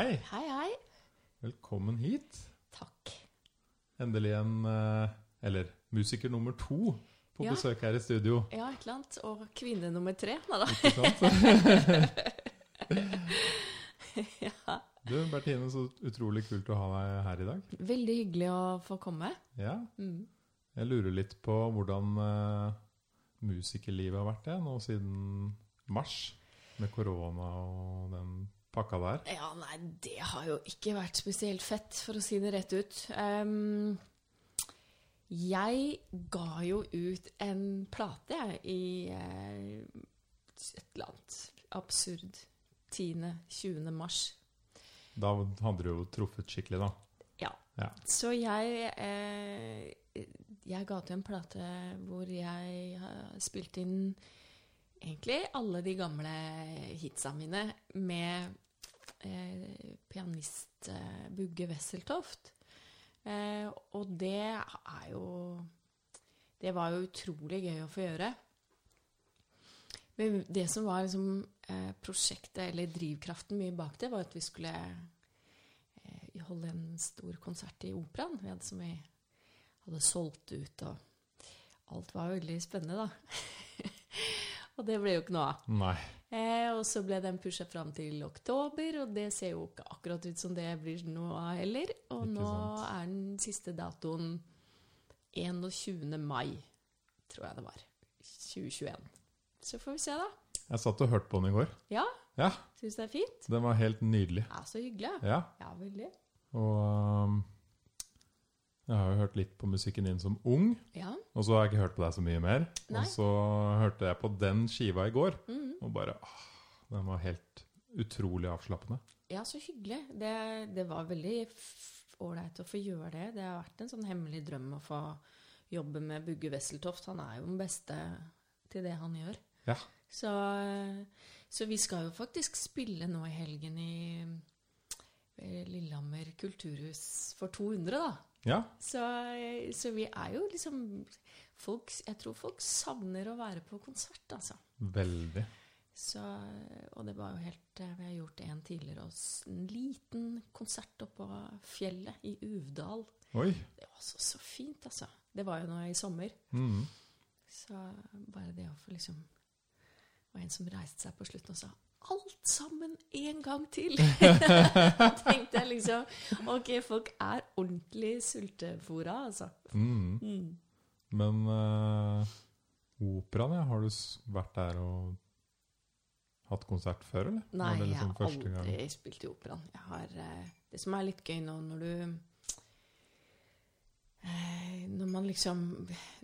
hei. Hei, hei. Velkommen hit. Takk. Endelig en eh, Eller musiker nummer to på Ja. besøk her i studio. Ja, et eller annet. Og kvinne nummer tre. Nei da. Ja. Du, Bertine, så utrolig kult å ha deg her i dag. Veldig hyggelig å få komme. Ja, Mm. Jeg lurer litt på hvordan uh, musikerlivet har vært det nå siden mars, med korona og den pakka der. Ja, nei, det har jo ikke vært spesielt fett, for å si det rett ut. Um, jeg ga jo ut en plate, jeg, i uh, et eller annet absurd 10.-20. mars. Da hadde du jo truffet skikkelig, da. Ja. Ja. Så jeg eh, Jeg ga til en plate hvor jeg har spilt inn egentlig alle de gamle hitsa mine med eh, pianist eh, Bugge Wesseltoft. Eh, og det er jo Det var jo utrolig gøy å få gjøre. Men det som var liksom eh, prosjektet, eller drivkraften mye bak det, var at vi skulle eh, holde en stor konsert i Operaen. Vi hadde, som vi hadde solgt ut, og alt var veldig spennende, da. og det ble jo ikke noe av. Eh, og så ble den pusha fram til oktober, og det ser jo ikke akkurat ut som det blir noe av heller. Og Ikke nå sant. er den siste datoen 21. mai, tror jeg det var. 2021. Så får vi se, da. Jeg satt og hørte på den i går. Ja, Ja, syns det er fint? den var helt nydelig. Ja, så hyggelig. Ja, Ja, veldig. og um, jeg har jo hørt litt på musikken din som ung, Ja. og så har jeg ikke hørt på deg så mye mer. Nei. Og så hørte jeg på den skiva i går, Mhm. og bare åh, Den var helt utrolig avslappende. Ja, så hyggelig. Det, det var veldig ålreit å få gjøre det. Det har vært en sånn hemmelig drøm å få jobbe med Bugge Wesseltoft. Han er jo den beste til det han gjør. Ja. Så, så vi skal jo faktisk spille nå i helgen i eh, Lillehammer kulturhus for 200, da. Ja, Så, så vi er jo liksom folk, Jeg tror folk savner å være på konsert, altså. veldig. Så, og det var jo helt eh, Vi har gjort en tidligere også. En liten konsert oppå fjellet i Uvdal. Oi. Det var så, så fint, altså. Det var jo nå i sommer. Mm. Så bare det å få liksom Det var en som reiste seg på slutten og sa alt sammen en gang til! Tenkte jeg liksom Ok, folk er ordentlig sultefora, altså. Mm. Mm. Men uh, operaen, ja, har du vært der og hatt konsert før, eller? Nei, liksom jeg har aldri gang? spilt i operaen. Jeg har, eh, det som er litt gøy nå, når du Når man liksom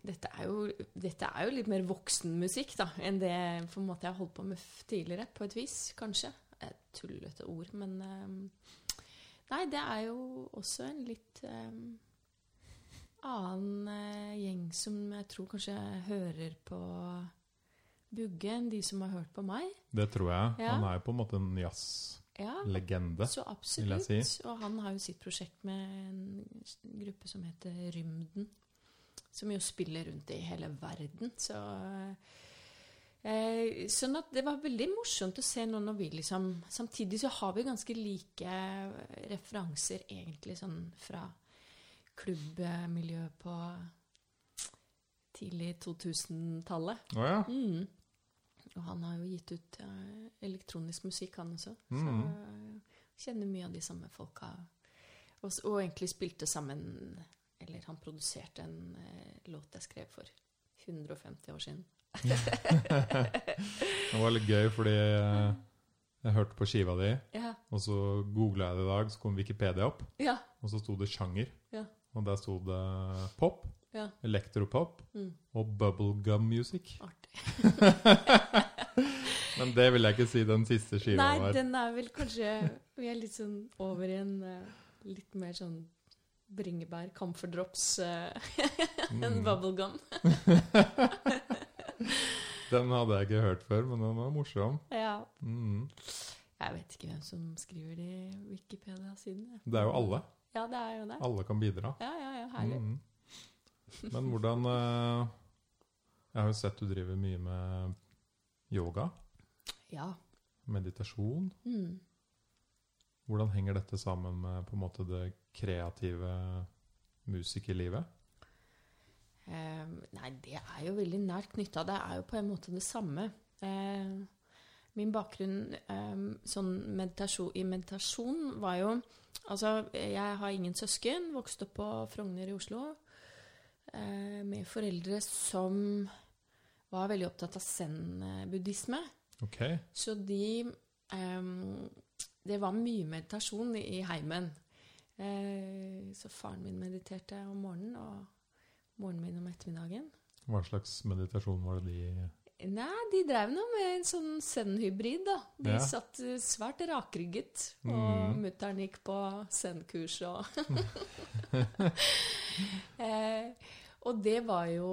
dette er, jo, dette er jo litt mer voksenmusikk da, enn det på en måte jeg har holdt på med tidligere, på et vis, kanskje. Et tullete ord, men eh, Nei, det er jo også en litt um, annen uh, gjeng som jeg tror kanskje hører på Bugge enn de som har hørt på meg. Det tror jeg. Ja. Han er jo på en måte en jazzlegende. Ja, så vil absolutt. jeg si. Og han har jo sitt prosjekt med en gruppe som heter Rymden. Som jo spiller rundt i hele verden. Så eh, Sånn at det var veldig morsomt å se nå når vi liksom Samtidig så har vi ganske like referanser egentlig sånn fra klubbmiljø på tidlig 2000-tallet. Å ja. Mm. Og han har jo gitt ut eh, elektronisk musikk, han også. Så jeg eh, kjenner mye av de samme folka. Og, og egentlig spilte sammen Eller han produserte en eh, låt jeg skrev for 150 år siden. Det var litt gøy, fordi jeg hørte på skiva di, Ja. og så googla jeg det i dag, så kom Wikipedia opp, Ja. og så sto det sjanger. Ja. Og der sto det pop, ja. elektropop Mm. og bubblegum music. Artig. Men det vil jeg ikke si den siste skiva Nei, var. den er vel kanskje Vi er litt sånn over i en eh, litt mer sånn bringebær, camphor drops uh, enn Mm. bubblegum. Den hadde jeg ikke hørt før, men den var morsom. Ja. Mm. Jeg vet ikke hvem som skriver de Wikipedia-sidene. Det er jo alle. Ja, det er jo det. Alle kan bidra. Ja, ja, ja, herlig. Mm. Men hvordan eh, Jeg har jo sett du driver mye med yoga, Ja. meditasjon. Mm. Hvordan henger dette sammen med på en måte det kreative musikerlivet? Eh, nei, det er jo veldig nært knytta. Det er jo på en måte det samme. Eh, min bakgrunn eh, sånn meditasjon, i meditasjon var jo Altså, jeg har ingen søsken. Vokste opp på Frogner i Oslo eh, med foreldre som var veldig opptatt av zen-buddhisme. Okay. Så de ehm, Det var mye meditasjon i, heimen. Eh, så faren min mediterte om morgenen, og moren min om ettermiddagen. Hva slags meditasjon var det de Nei, de drev nå med en sånn zen-hybrid, da. De Ja. satt svært rakrygget, og Mm. mutter'n gikk på zen-kurs og eh, Og det var jo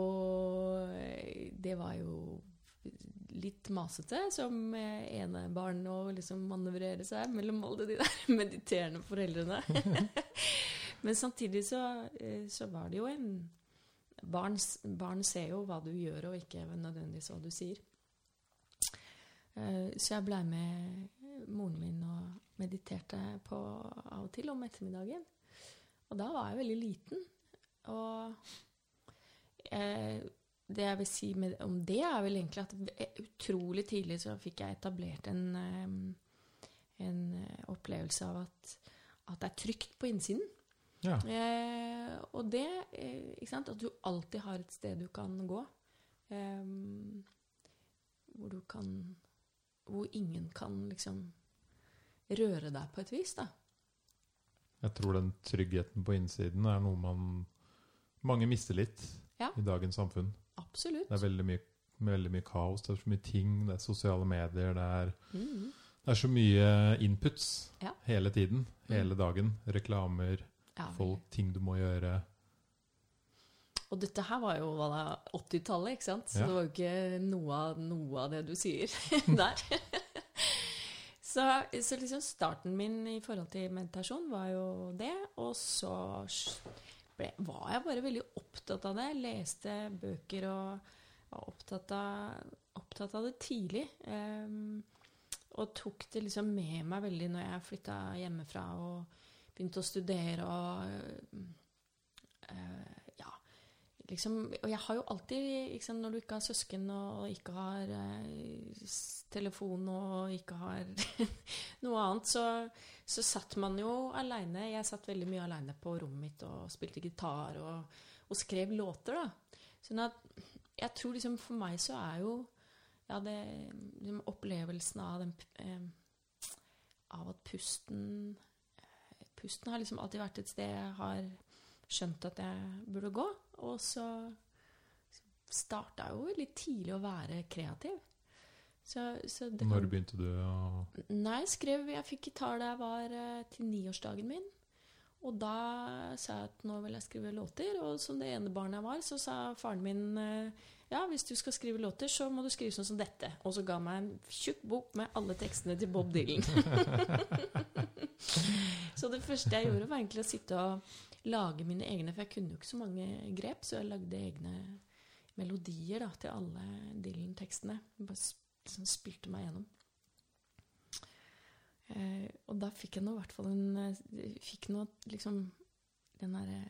Det var jo litt masete som enebarn å liksom manøvrere seg mellom alle de der mediterende foreldrene. Men samtidig så, eh, så var det jo en barn, barn ser jo hva du gjør, og ikke nødvendigvis hva du sier. Eh, Så jeg blei med moren min og mediterte på av og til om ettermiddagen. Og da var jeg veldig liten. Og eh, det jeg vil si med, om det, er vel egentlig at utrolig tidlig så fikk jeg etablert en, eh, en eh, opplevelse av at, at det er trygt på innsiden. Ja. Eh, og det eh, Ikke sant? At du alltid har et sted du kan gå. Eh, hvor du kan Hvor ingen kan liksom røre deg på et vis, da. Jeg tror den tryggheten på innsiden er noe man mange mister litt Ja. i dagens samfunn. Absolutt. Det er veldig mye, veldig mye kaos, det er så mye ting, det er sosiale medier, det er, mm. det er så mye inputs Ja. hele tiden, hele dagen. Reklamer, Ja, folk, ting du må gjøre. Og dette her var jo 80-tallet, ikke sant? Så Ja. det var jo ikke noe av, noe av det du sier der. så, så liksom starten min i forhold til meditasjon var jo det. Og så ble, var jeg bare veldig opptatt av det. Leste bøker og var opptatt av, opptatt av det tidlig. Um, og tok det liksom med meg veldig når jeg flytta hjemmefra og begynte å studere og uh, ja, liksom, og jeg har jo alltid, liksom, når du ikke har søsken og ikke har uh, telefon og ikke har noe annet, så, så satt man jo aleine. Jeg satt veldig mye aleine på rommet mitt og spilte gitar og, og skrev låter, da. Sånn at jeg tror liksom for meg så er jo ja, det, liksom opplevelsen av den eh, Av at pusten eh, Pusten har liksom alltid vært et sted jeg har skjønt at jeg burde gå. Og så starta jo litt tidlig å være kreativ. Så, så det Når kan- begynte du å Nei, jeg skrev Jeg fikk gitar da jeg var eh, til niårsdagen min. Og da sa jeg at nå vil jeg skrive låter. Og som det ene barnet jeg var, så sa faren min eh, ja, hvis du skal skrive låter, så må du skrive sånn som dette. Og så ga han meg en tjukk bok med alle tekstene til Bob Dylan. så det første jeg gjorde, var egentlig å sitte og lage mine egne, for jeg kunne jo ikke så mange grep, så jeg lagde egne melodier da, til alle Dylan-tekstene. Bare liksom spilte meg gjennom. Eh, og da fikk jeg nå i hvert fall en eh, Fikk nå liksom den derre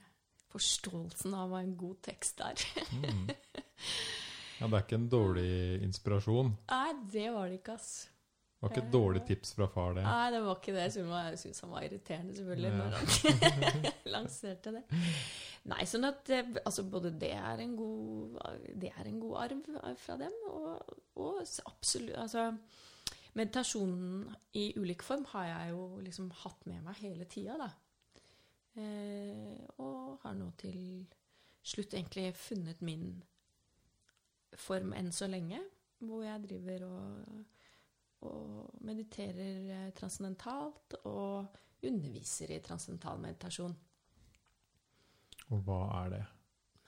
forståelsen av hva en god tekst er. mm. Ja, det er ikke en dårlig inspirasjon. Nei, det var det ikke, ass. Det var ikke et dårlig tips fra far, det. Nei, det var ikke det. Jeg synes- han var irriterende, selvfølgelig, Ja. når han lanserte det. Nei, sånn at altså både det er en god Det er en god arv fra dem, og, og absolutt Altså meditasjonen i ulik form har jeg jo liksom hatt med meg hele tida, da. Eh, og har nå til slutt egentlig funnet min form enn så lenge, hvor jeg driver og og mediterer eh, transcendentalt og underviser i transcendental meditasjon. Og hva er det?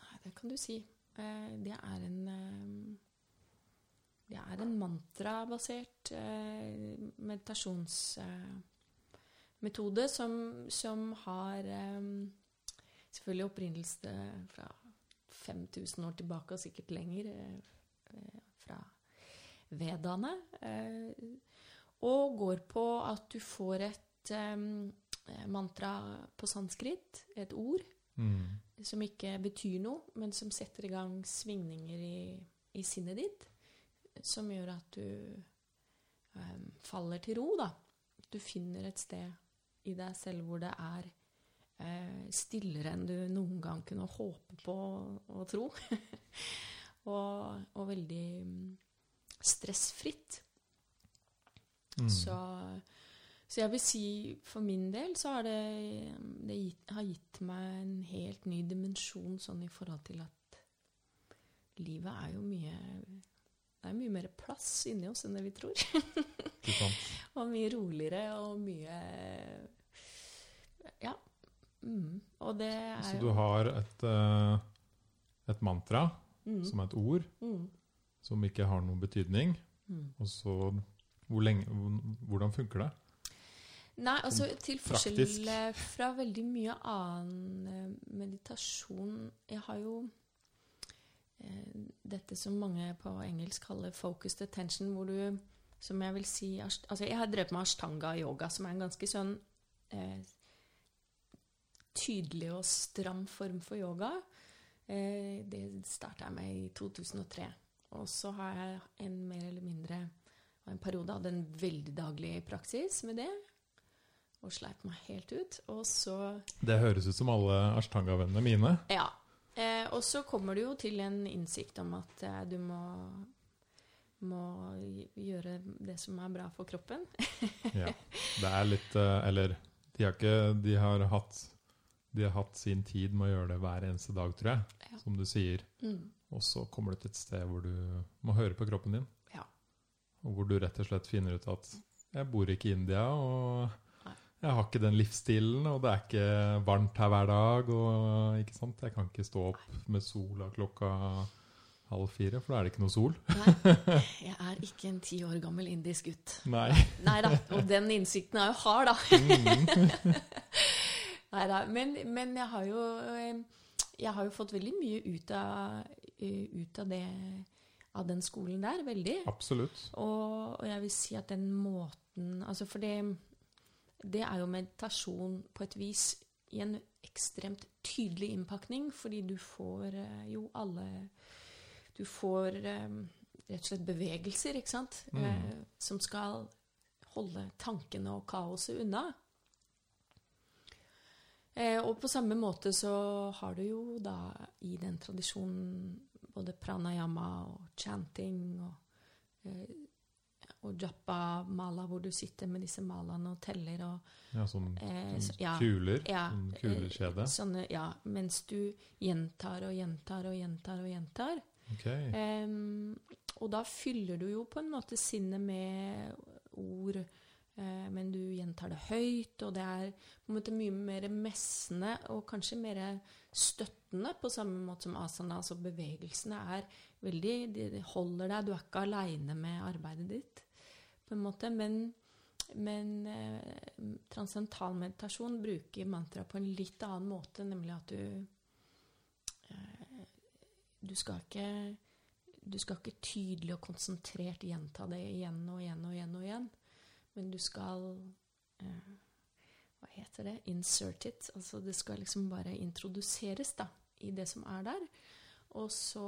Nei, det kan du si. Eh, Det er en eh, Det er en mantrabasert meditasjonsmetode som, som har selvfølgelig opprinnelse fra 5000 år tilbake, og sikkert lenger, fra vedaene. eh, Og går på at du får et et mantra på sanskrit, et ord, Mm. som ikke betyr noe, men som setter i gang svingninger i, i sinnet ditt, som gjør at du um, faller til ro, da. Du finner et sted i deg selv hvor det er uh, stillere enn du noen gang kunne håpe på og tro. og, og veldig mm, stressfritt. Mm. Så, så jeg vil si for min del så har det, det gitt, har gitt meg en helt ny dimensjon sånn i forhold til at livet er jo mye Det er mye mer plass inni oss enn det vi tror. Og mye roligere og mye Ja. Mm. Og det er Så jo du har et, eh, et mantra, mm. som er et ord, Mm. Som ikke har noen betydning. Mm. Og så hvor lenge, Hvordan funker det? Nei, altså til forskjell eh, fra veldig mye annen eh, meditasjon Jeg har jo eh, dette som mange på engelsk kaller 'focused attention', hvor du som jeg vil si Altså, jeg har drevet med ashtanga yoga, som er en ganske sånn eh, tydelig og stram form for yoga. Eh, det starta jeg med i 2003. Og så har jeg en mer eller mindre en periode hadde en veldig daglig praksis med det. Og sleit meg helt ut. Og så Det høres ut som alle ashtanga-vennene mine. Ja. Eh, og så kommer du jo til en innsikt om at eh, du må, må gjøre det som er bra for kroppen. Ja. Det er litt eh, Eller de har ikke De har hatt De har hatt sin tid med å gjøre det hver eneste dag, tror jeg. Ja. Som du sier. Mm. Og så kommer du til et sted hvor du må høre på kroppen din. Ja. Og hvor du rett og slett finner ut at jeg bor ikke i India, og jeg har ikke den livsstilen, og det er ikke varmt her hver dag, og ikke sant? Jeg kan ikke stå opp med sola klokka halv fire, for da er det ikke noe sol. Nei, jeg er ikke en ti år gammel indisk gutt. Nei. Nei da. Og den innsikten er jo hard, da. Mm. Nei da. Men, men jeg har jo eh, Jeg har jo fått veldig mye ut av, ut av det Av den skolen der. Veldig. Absolutt. Og, og jeg vil si at den måten Altså for det, det er jo meditasjon på et vis i en ekstremt tydelig innpakning, fordi du får eh, jo alle Du får eh, rett og slett bevegelser, ikke sant? Mm. Eh, som skal holde tankene og kaoset unna. Eh, og på samme måte så har du jo da i den tradisjonen både pranayama og chanting og, eh, og japa mala, hvor du sitter med disse malaene og teller og Ja, sånn, Eh, sånn så- ja. kuler. ja, Sånn kulekjede. eh, Sånne, ja, mens du gjentar og gjentar og gjentar og gjentar. Okay. Em, og da fyller du jo på en måte sinnet med ord, men du gjentar det høyt, og det er på en måte mye mer messende og kanskje mer støttende, på samme måte som asana. Altså bevegelsene er veldig de holder deg, du er ikke aleine med arbeidet ditt, på en måte. Men, men eh, transcendental meditasjon bruker mantra på en litt annen måte, nemlig at du eh, Du skal ikke du skal ikke tydelig og konsentrert gjenta det igjen og igjen og igjen. og igjen, Men du skal eh, Hva heter det? Insert it. Altså det skal liksom bare introduseres da, i det som er der. Og så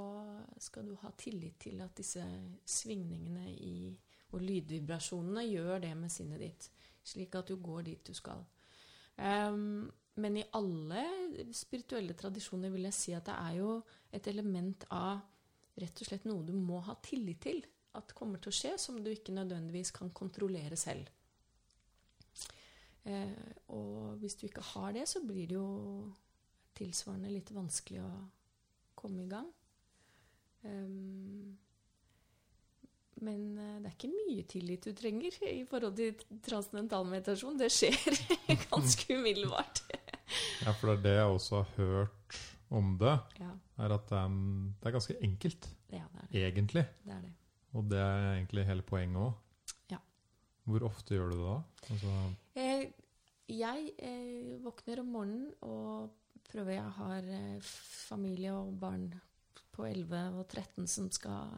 skal du ha tillit til at disse svingningene i, og lydvibrasjonene gjør det med sinnet ditt, slik at du går dit du skal. Um, men i alle spirituelle tradisjoner vil jeg si at det er jo et element av rett og slett noe du må ha tillit til at kommer til å skje, som du ikke nødvendigvis kan kontrollere selv. Eh, og hvis du ikke har det, så blir det jo tilsvarende litt vanskelig å komme i gang. Um, men eh, det er ikke mye tillit du trenger i forhold til transcendental meditasjon. Det skjer ganske umiddelbart. Ja, for det er det jeg også har hørt om det, Ja, er at det er, det er ganske enkelt, ja det er det. egentlig. det, er det. Og det er egentlig hele poenget òg. Ja. Hvor ofte gjør du det da? Altså, Eh, jeg eh, våkner om morgenen og prøver Jeg har eh, familie og barn på 11 og 13 som skal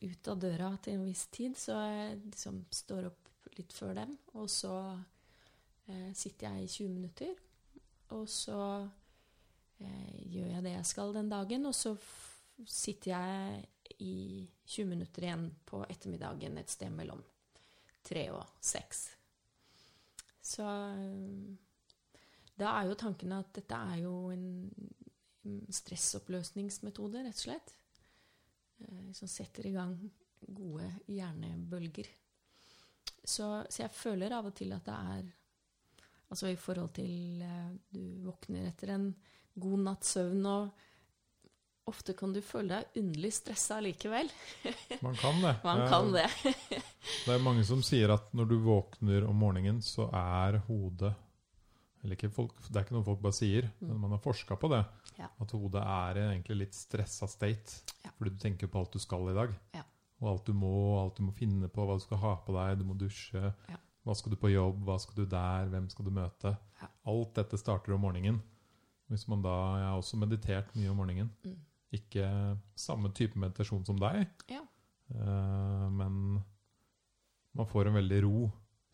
ut av døra til en viss tid, så jeg liksom står opp litt før dem. Og så eh, sitter jeg i 20 minutter. Og så eh, gjør jeg det jeg skal den dagen, og så sitter jeg i 20 minutter igjen på ettermiddagen et sted mellom tre og seks. Så eh, da er jo tanken at dette er jo en stressoppløsningsmetode, rett og slett. Eh, som setter i gang gode hjernebølger. Så, så, jeg føler av og til at det er Altså i forhold til eh, Du våkner etter en god natts søvn, og ofte kan du føle deg underlig stressa likevel. Man kan det. Man kan det. det er mange som sier at når du våkner om morgenen, så er hodet eller folk, Det er ikke noe folk bare sier, mm. men man har forska på det. Ja. At hodet er egentlig litt stressa state. Ja. Fordi du tenker på alt du skal i dag. Ja. Og alt du må, alt du må finne på, hva du skal ha på deg, du må dusje. Ja. Hva skal du på jobb, hva skal du der, hvem skal du møte? Alt dette starter om morgenen. Hvis man da, Jeg har også meditert mye om morgenen. Mm. Ikke samme type meditasjon som deg, ja. uh, men man får en veldig ro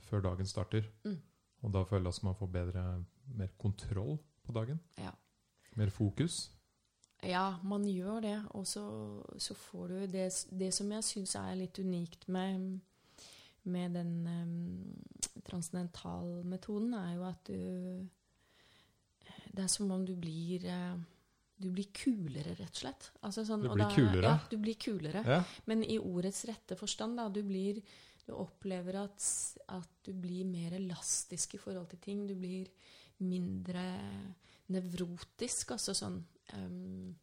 før dagen starter. Mm. Og da føler jeg at man får bedre, mer kontroll på dagen. Ja. Mer fokus. Ja, man gjør det. Og så, så får du det, det som jeg syns er litt unikt med, med den um, transcendentalmetoden, er jo at du Det er som om du blir uh, du blir kulere, rett og slett. Altså sånn, du blir da, kulere? Ja, du blir kulere. Ja. Men i ordets rette forstand, da. Du, blir, du opplever at, at, du blir mer elastisk i forhold til ting. Du blir mindre nevrotisk. Altså sånn um,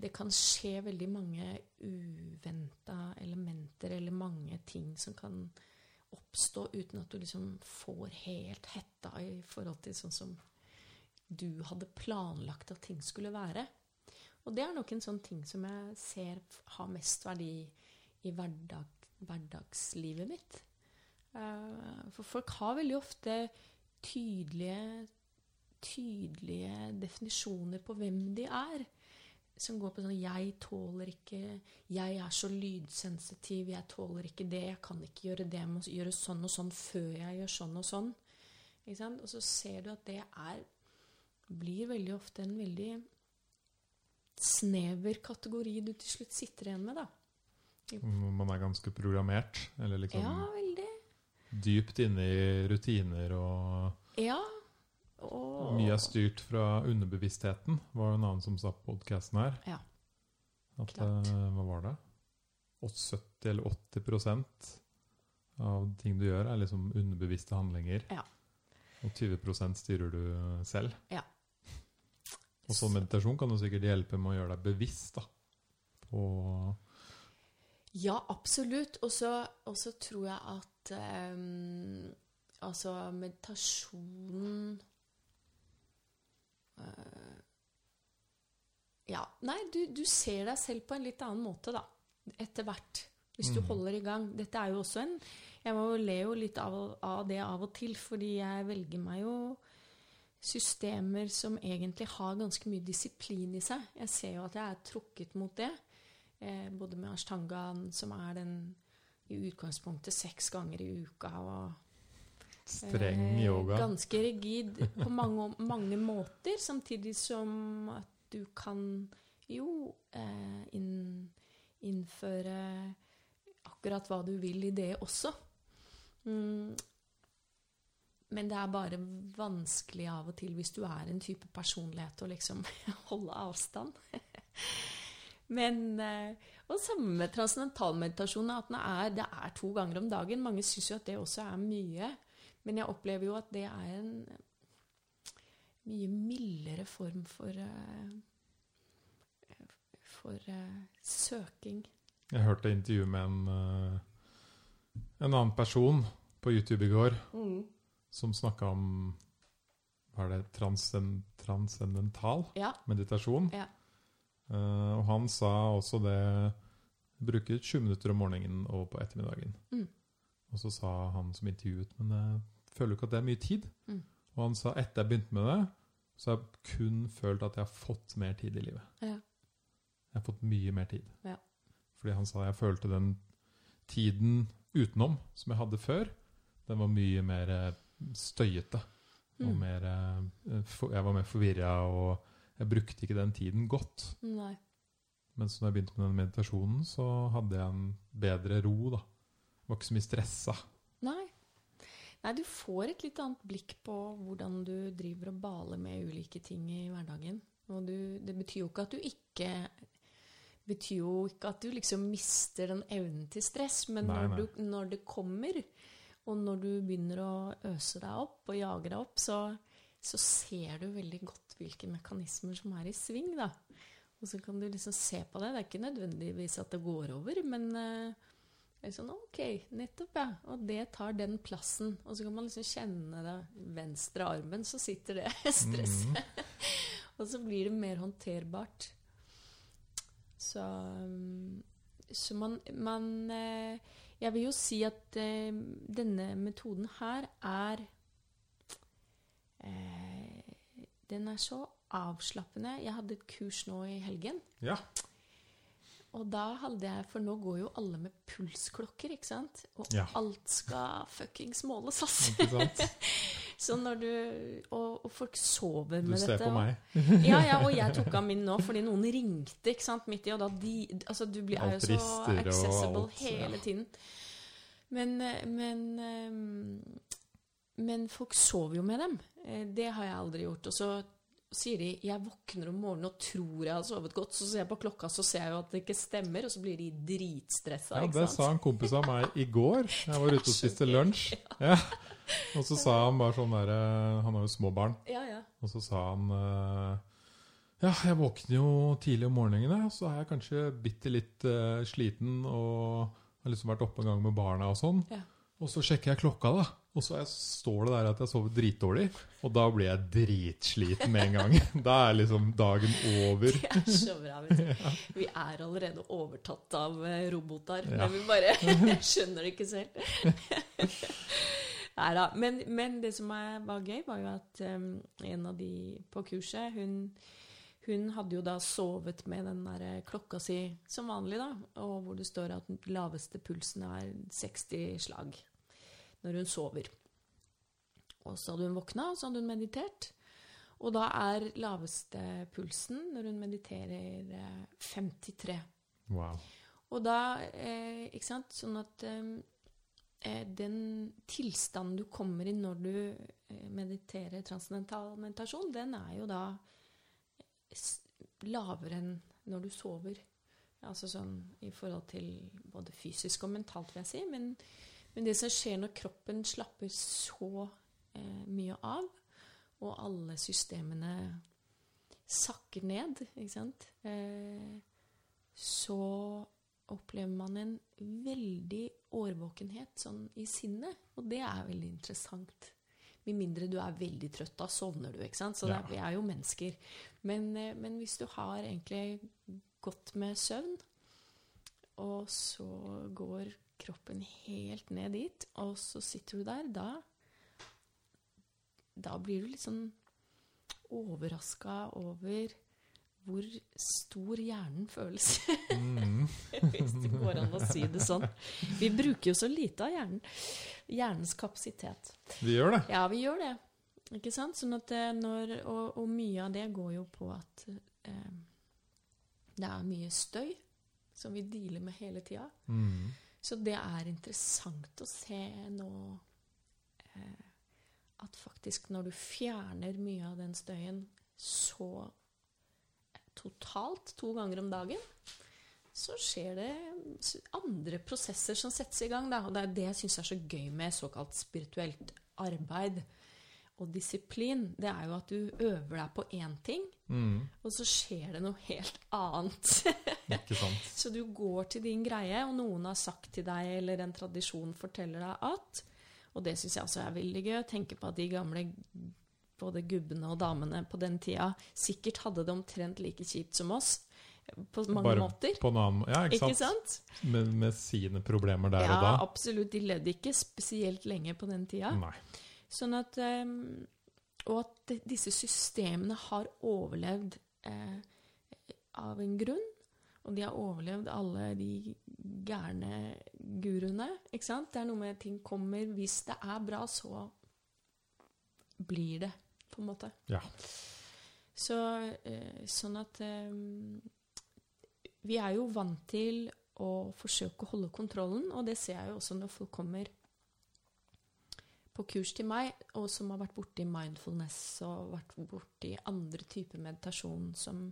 Det kan skje veldig mange uventa elementer eller mange ting som kan oppstå uten at du liksom får helt hetta i forhold til sånn som du hadde planlagt at ting skulle være. Og det er nok en sånn ting som jeg ser har mest verdi i hverdag, hverdagslivet mitt. Uh, for folk har veldig ofte tydelige tydelige definisjoner på hvem de er. Som går på sånn 'Jeg tåler ikke Jeg er så lydsensitiv. Jeg tåler ikke det. Jeg kan ikke gjøre det. Jeg må gjøre sånn og sånn før jeg gjør sånn og sånn.' Og så ser du at det er blir veldig ofte en veldig snever kategori du til slutt sitter igjen med, da. Man er ganske programmert? Eller liksom ja, veldig. dypt inne i rutiner og Ja, og Mye er styrt fra underbevisstheten, var det en annen som sa på podkasten her. Ja, At, uh, hva var det? 70 eller 80% av ting du gjør, er liksom underbevisste handlinger. Ja. Og 20% styrer du selv. Ja. Og sånn meditasjon kan jo sikkert hjelpe med å gjøre deg bevisst da, på Ja, absolutt. Og så tror jeg at um, altså meditasjonen uh, ja. Nei, du, du, ser deg selv på en litt annen måte, da. Etter hvert. Hvis du mm. holder i gang. Dette er jo også en Jeg må jo le jo litt av, av, det av og til, fordi jeg velger meg jo systemer som egentlig har ganske mye disiplin i seg. Jeg ser jo at jeg er trukket mot det. Eh, både med ashtangaen, som er den i utgangspunktet seks ganger i uka, og Streng eh, yoga. Ganske rigid på mange, mange, måter, samtidig som at du kan jo eh, inn, innføre akkurat hva du vil i det også. Mm. Men det er bare vanskelig av og til hvis du er en type personlighet, å liksom holde avstand. Men, eh, og samme med transcendentalmeditasjon, at er, det er to ganger om dagen. Mange syns jo at det også er mye. Men jeg opplever jo at det er en mye mildere form for uh, for uh, søking. Jeg hørte intervju med en, en annen person på YouTube i går mm. Som snakka om hva er det, transcend, transcendental ja. meditasjon. Ja. og han sa også det Bruke 20 minutter om morgenen og på ettermiddagen. Mm. Og så sa han som intervjuet Men jeg føler ikke at det er mye tid. Mm. Og han sa etter jeg begynte med det, så har jeg kun følt at jeg har fått mer tid i livet. Ja. Jeg har fått mye mer tid. Ja. Fordi han sa jeg følte den tiden utenom som jeg hadde før, den var mye mer støyete. Og Mm. mer, eh, jeg var mer forvirra, og jeg brukte ikke den tiden godt. Nei. Mens når jeg begynte med den meditasjonen, så hadde jeg en bedre ro. da. Jeg var ikke så mye stressa. Nei. Nei, du får et litt annet blikk på hvordan du driver og baler med ulike ting i hverdagen. Og du, det betyr jo ikke at du ikke betyr jo ikke at du liksom mister den evnen til stress, men Nei, når, nei. Du, når det kommer, og når du begynner å øse deg opp og jage deg opp, så, så ser du veldig godt hvilke mekanismer som er i sving, da. Og så kan du liksom se på det. Det er ikke nødvendigvis at det går over, men uh, det er sånn, ok, nettopp, ja. Og det tar den plassen. Og så kan man liksom kjenne det venstre armen, så sitter det stresset. og så blir det mer håndterbart. Så, um, så man, man eh, Jeg vil jo si at eh, denne metoden her er eh, Den er så avslappende. Jeg hadde et kurs nå i helgen. Ja. Og da hadde jeg For nå går jo alle med pulsklokker, ikke sant? Og Ja. alt skal fuckings måles, ass. Så når du Og, og folk sover med dette. Du ser dette. på og- meg. Ja, ja, og jeg tok av min nå fordi noen ringte ikke sant, midt i, og da de Altså, du blir, er jo så accessible alt, hele ja. tiden. Men, men eh, Men folk sover jo med dem. Eh, Det har jeg aldri gjort. Og så sier de jeg våkner om morgenen og tror jeg har sovet godt, så ser jeg på klokka, så ser jeg jo at det ikke stemmer, og så blir de dritstressa. Ja, Det sa en kompis av meg i går. Jeg var ute og spiste lunsj. Ja. Og så sa han bare sånn derre Han har jo små barn. Ja, ja. Og så sa han eh, Ja, jeg våkner jo tidlig om morgenen, og så er jeg kanskje bitte litt eh, sliten og har liksom vært oppe en gang med barna og sånn. Ja. Og så sjekker jeg klokka, da. Og så står det der at jeg sover dritdårlig. Og da blir jeg dritsliten med en gang. Da er liksom dagen over. Det er så bra. Vi er allerede overtatt av eh, roboter, Ja. men vi bare skjønner det ikke selv. Nei da. Men, men det som var gøy, var jo at en av de på kurset, hun, hun hadde jo da sovet med den der eh, klokka si som vanlig, da, og hvor det står at den laveste pulsen er 60 slag når hun sover. Og så hadde hun våkna, og så hadde hun meditert. Og da er laveste pulsen når hun mediterer eh, 53. Wow. Og da, eh, ikke sant, sånn at eh, eh, den tilstanden du kommer i når du eh, mediterer transcendental meditasjon, den er jo da lavere enn når du sover. Altså sånn i forhold til både fysisk og mentalt, vil jeg si. Men, men det som skjer når kroppen slapper så eh, mye av, og alle systemene sakker ned, ikke sant, eh, så opplever man en veldig årvåkenhet sånn i sinnet. Og det er veldig interessant. Med mindre du er veldig trøtt, da sovner du. ikke sant? Så det, Ja. er- vi er jo mennesker. Men, eh, men hvis du har egentlig godt med søvn, og så går kroppen helt ned dit, og så sitter du der, da Da blir du litt sånn overraska over hvor stor hjernen føles. Mm. Hvis det går an å si det sånn. Vi bruker jo så lite av hjernen. Hjernens kapasitet. Vi gjør det. Ja, vi gjør det. Ikke sant? Sånn at når, og, og mye av det går jo på at eh, det er mye støy som vi dealer med hele tida. Mm. Så det er interessant å se nå eh, at faktisk når du fjerner mye av den støyen så totalt to ganger om dagen, så skjer det andre prosesser som settes i gang. Da. Og det er det jeg syns er så gøy med såkalt spirituelt arbeid og disiplin. Det er jo at du øver deg på én ting, Mm. og så skjer det noe helt annet. Ikke sant. Så du går til din greie, og noen har sagt til deg, eller en tradisjon forteller deg at Og det syns jeg også er veldig gøy, tenke på at de gamle både gubbene og damene på den tida sikkert hadde det omtrent like kjipt som oss. På mange Bare måter. På en annen Ja, ikke Ikke sant? sant? Med, med sine problemer der ja, og da. Ja, absolutt. De levde ikke spesielt lenge på den tida. Nei. Sånn at ehm, Og at disse systemene har overlevd eh, av en grunn. Og de har overlevd alle de gærne guruene. Ikke sant? Det er noe med at ting kommer Hvis det er bra, så blir det, på en måte. Ja. Så eh, sånn at eh, Vi er jo vant til å forsøke å holde kontrollen, og det ser jeg jo også når folk kommer på kurs til meg, og som har vært borti mindfulness og vært borti andre typer meditasjon som,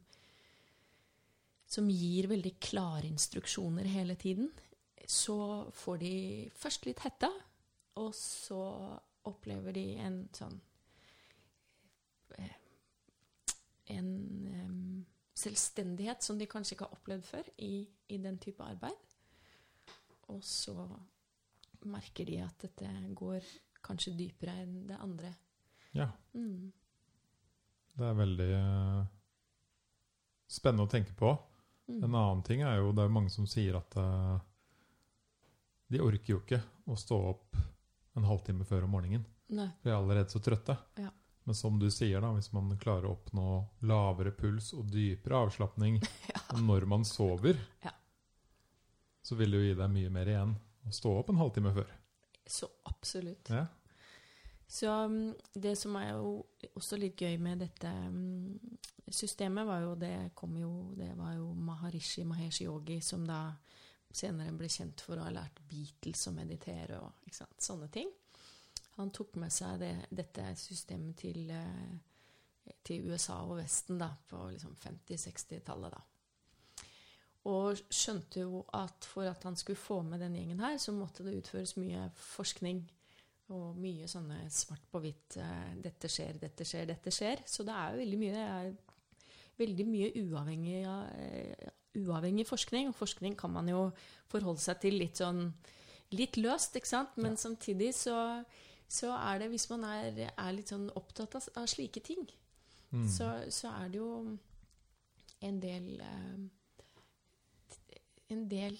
som gir veldig klare instruksjoner hele tiden, så får de først litt hetta, og så opplever de en sånn eh, En um, selvstendighet som de kanskje ikke har opplevd før i, i den type arbeid. Og så merker de at dette går kanskje dypere enn det andre. Ja. Mm. Det er veldig uh, spennende å tenke på. Mm. En annen ting er jo det er mange som sier at uh, de orker jo ikke å stå opp en halvtime før om morgenen. Nei. For de er allerede så trøtte. Ja. Men som du sier, da, hvis man klarer å oppnå lavere puls og dypere avslapning Ja. når man sover, Ja. så vil det jo gi deg mye mer igjen å stå opp en halvtime før. Så absolutt. Ja. Så um, det som er jo også litt gøy med dette um, systemet, var jo det kom jo Det var jo Maharishi Mahesh Yogi som da senere ble kjent for å ha lært Beatles å meditere og ikke sant, sånne ting. Han tok med seg det, dette systemet til, eh, til USA og Vesten da, på liksom 50-60-tallet. da. Og skjønte jo at for at han skulle få med den gjengen her, så måtte det utføres mye forskning. Og mye sånne svart på hvitt eh, 'Dette skjer, dette skjer, dette skjer'. Så det er jo veldig mye, veldig mye uavhengig, av, eh, uavhengig forskning. Og forskning kan man jo forholde seg til litt sånn litt løst, ikke sant? Men samtidig så, så er det, hvis man er, er litt sånn opptatt av, av slike ting, Mm. så, så er det jo en del eh, En del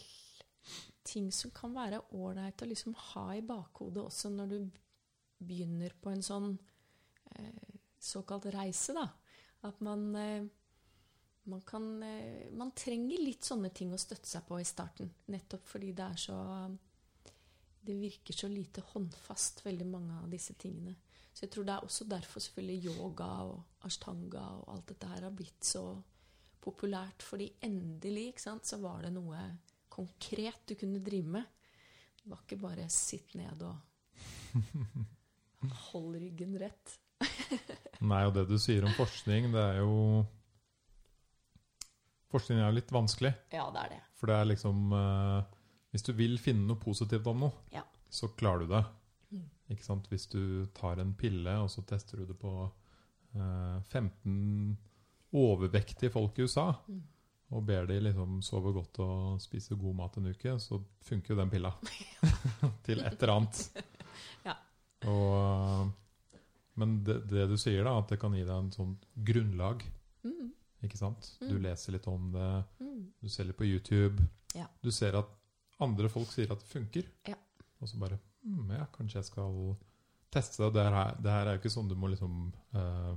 ting som kan være ålreit å liksom ha i bakhodet også når du begynner på en sånn eh, såkalt reise, da. At man eh, man kan eh, Man trenger litt sånne ting å støtte seg på i starten. Nettopp fordi det er så Det virker så lite håndfast, veldig mange av disse tingene. Så jeg tror det er også derfor selvfølgelig yoga og ashtanga og alt dette her har blitt så populært. Fordi endelig sant, så var det noe konkret du kunne drive med. Det var ikke bare sitt ned og hold ryggen rett. Nei, og det du sier om forskning, det er jo Forskning er jo litt vanskelig. Ja, det er det. For det er liksom eh, Hvis du vil finne noe positivt om noe, Ja. så klarer du det. Mm. Ikke sant? Hvis du tar en pille, og så tester du det på eh, 15 overvektige folk i USA, Mm. Og ber de liksom sove godt og spise god mat en uke, så funker jo den pilla til et eller annet. Ja. Og, men det, det du sier, da, at det kan gi deg en sånn grunnlag. Mm. Ikke sant? Du Mm. leser litt om det, Mm. du ser litt på YouTube. Ja. Du ser at andre folk sier at det funker. Ja. Og så bare hm, Ja, kanskje jeg skal teste det. Det her, det her er jo ikke sånn du må liksom uh,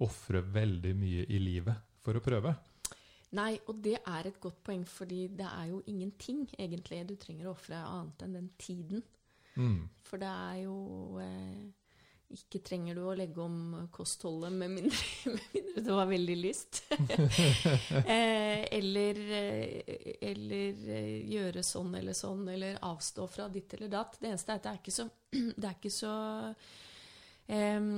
ofre veldig mye i livet for å prøve. Nei, og det er et godt poeng, fordi det er jo ingenting egentlig du trenger å ofre annet enn den tiden. Mm. For det er jo eh, Ikke trenger du å legge om kostholdet med mindre, med mindre du har veldig lyst. eh, eller, eh, eller eh, gjøre sånn eller sånn, eller avstå fra ditt eller datt. Det eneste er at det er ikke så Det er ikke så eh,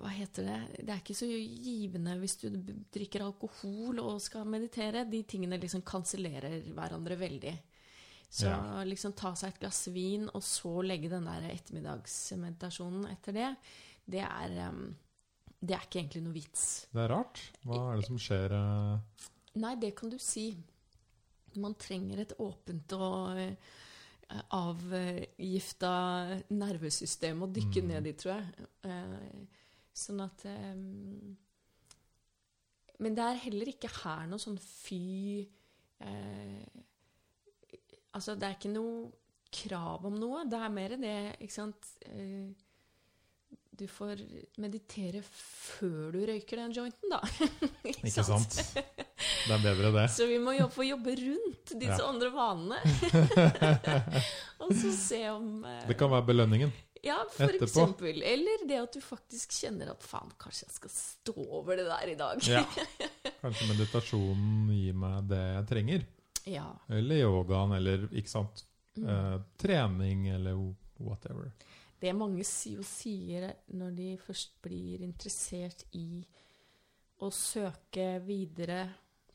hva heter det Det er ikke så givende hvis du drikker alkohol og skal meditere. De tingene liksom kansellerer hverandre veldig. Så Ja. liksom ta seg et glass vin, og så legge den der ettermiddagsmeditasjonen etter det, det er, em, det er ikke egentlig noe vits. Det er rart. Hva er det som skjer? eh? Nei, det kan du si. Man trenger et åpent og eh, avgifta nervesystem å dykke Mm. ned i, tror jeg. Eh, sånn at eh, Men det er heller ikke her noe sånn fy eh, Altså, det er ikke noe krav om noe. Det er mer det, ikke sant Du får meditere før du røyker den jointen, da. Ikke sant? Det er bedre, det. Så vi må jobbe, få jobbe rundt disse Ja. andre vanene. og så se om eh, Det kan være belønningen. Ja, for etterpå. eksempel. Eller det at du faktisk kjenner at faen, kanskje jeg skal stå over det der i dag. ja. Kanskje meditasjonen gir meg det jeg trenger. Ja. Eller yogaen, eller ikke sant. Mm. Eh, trening, eller whatever. Det mange jo sier når de først blir interessert i å søke videre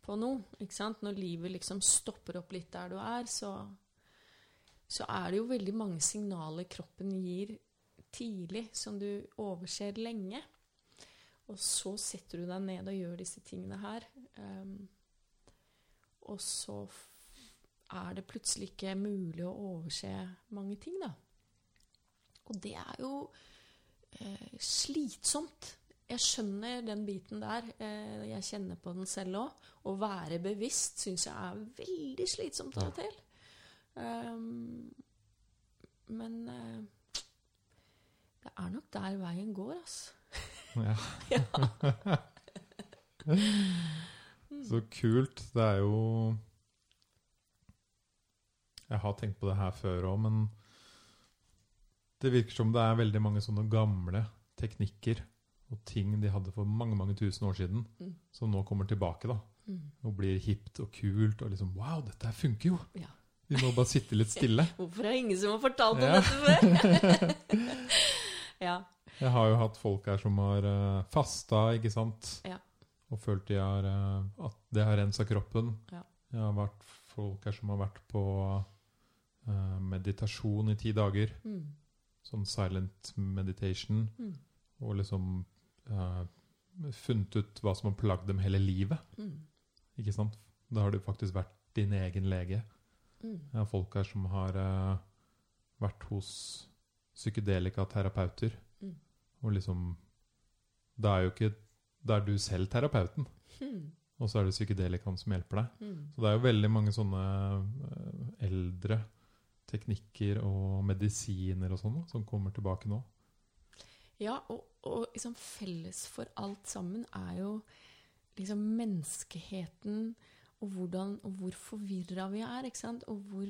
på noe, ikke sant? Når livet liksom stopper opp litt der du er, så så er det jo veldig mange signaler kroppen gir tidlig, som du overser lenge. Og så setter du deg ned og gjør disse tingene her. Um, og så er det plutselig ikke mulig å overse mange ting, da. Og det er jo eh, slitsomt. Jeg skjønner den biten der. Eh, jeg kjenner på den selv òg. Å være bevisst syns jeg er veldig slitsomt av og til. Um, men eh, det er nok der veien går, altså. Ja. Så kult. Det er jo Jeg har tenkt på det her før òg, men det virker som det er veldig mange sånne gamle teknikker og ting de hadde for mange mange tusen år siden, mm. som nå kommer tilbake. da. Mm. Og blir hipt og kult. Og liksom Wow, dette funker jo! Ja. Vi må bare sitte litt stille. Hvorfor er det ingen som har fortalt om ja. dette før? ja. Jeg har jo hatt folk her som har uh, fasta, ikke sant? Ja. Og følt de har, uh, at det har rensa kroppen. Ja. Jeg har vært folk her som har vært på uh, meditasjon i ti dager. Mm. Sånn silent meditation. Mm. Og liksom uh, funnet ut hva som har plagd dem hele livet. Mm. Ikke sant? Da har du faktisk vært din egen lege. Mm. Jeg har folk her som har uh, vært hos psykedelikaterapeuter. Mm. Og liksom Da er jo ikke Da er du selv terapeuten. Mm. Og så er det psykedelikaen som hjelper deg. Mm. Så det er jo veldig mange sånne uh, eldre teknikker og medisiner og sånn som kommer tilbake nå. Ja, og, og liksom felles for alt sammen er jo liksom menneskeheten og, hvordan, og hvor forvirra vi er. ikke sant? Og hvor,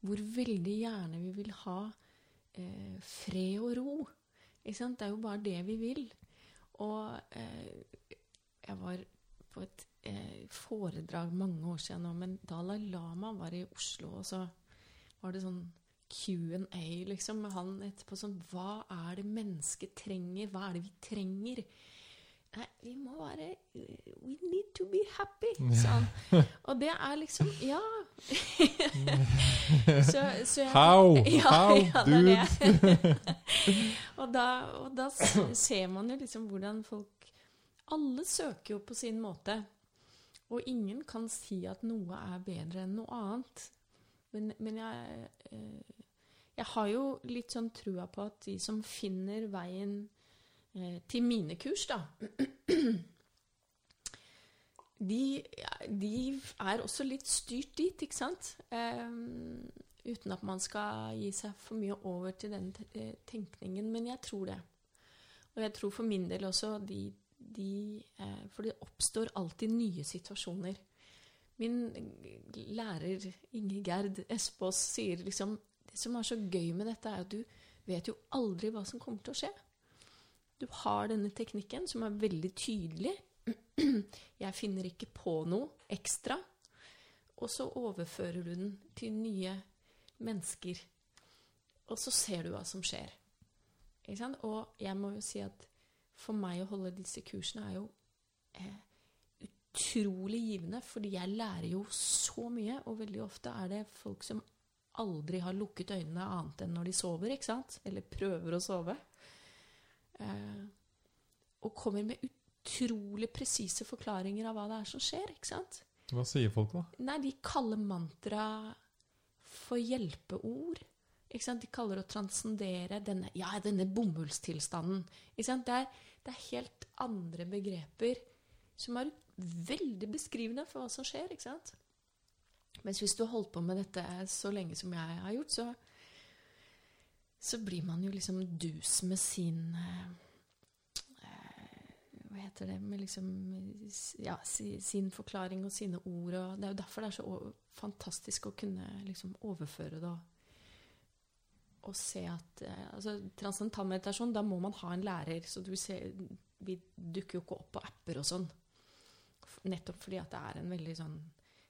hvor, veldig gjerne vi vil ha eh, fred og ro. Ikke sant? Det er jo bare det vi vil. Og eh, jeg var på et eh, foredrag mange år siden nå, men Dalai Lama var i Oslo, og så var det sånn Q&A liksom, med han etterpå. Sånn Hva er det mennesket trenger? Hva er det vi trenger? Nei, vi må være We need to be happy, sa han. Og det er liksom Ja. så, så jeg, How? Ja, How, ja, dude? og, da, og da ser man jo liksom hvordan folk Alle søker jo på sin måte. Og ingen kan si at noe er bedre enn noe annet. Men, men jeg, eh, jeg har jo litt sånn trua på at de som finner veien Eh, til mine kurs, da de, de, er også litt styrt dit, ikke sant? Um, uten at man skal gi seg for mye over til den eh, tenkningen. Men jeg tror det. Og jeg tror for min del også de, de eh, For det oppstår alltid nye situasjoner. Min lærer Inge Gerd Espås sier liksom Det som er så gøy med dette, er at du vet jo aldri hva som kommer til å skje. Du har denne teknikken som er veldig tydelig. Jeg finner ikke på noe ekstra. Og så overfører du den til nye mennesker. Og så ser du hva som skjer. Og jeg må jo si at for meg å holde disse kursene er jo eh, utrolig givende, fordi jeg lærer jo så mye. Og veldig ofte er det folk som aldri har lukket øynene annet enn når de sover, ikke sant? Eller prøver å sove. Eh, og kommer med utrolig presise forklaringer av hva det er som skjer. ikke sant? Hva sier folk, da? Nei, De kaller mantra for hjelpeord. Ikke sant? De kaller det å transcendere denne, ja, denne bomullstilstanden. Ikke sant? Det, er, det er helt andre begreper som er veldig beskrivende for hva som skjer. ikke sant? Mens hvis du har holdt på med dette så lenge som jeg har gjort, så så blir man jo liksom dus med sin eh, Hva heter det Med liksom Ja, sin forklaring og sine ord. Og det er jo derfor det er så fantastisk å kunne liksom overføre det og se at eh, altså, Transcendental meditasjon, da må man ha en lærer. Så du ser, vi dukker jo ikke opp på apper og sånn. Nettopp fordi at det er en veldig sånn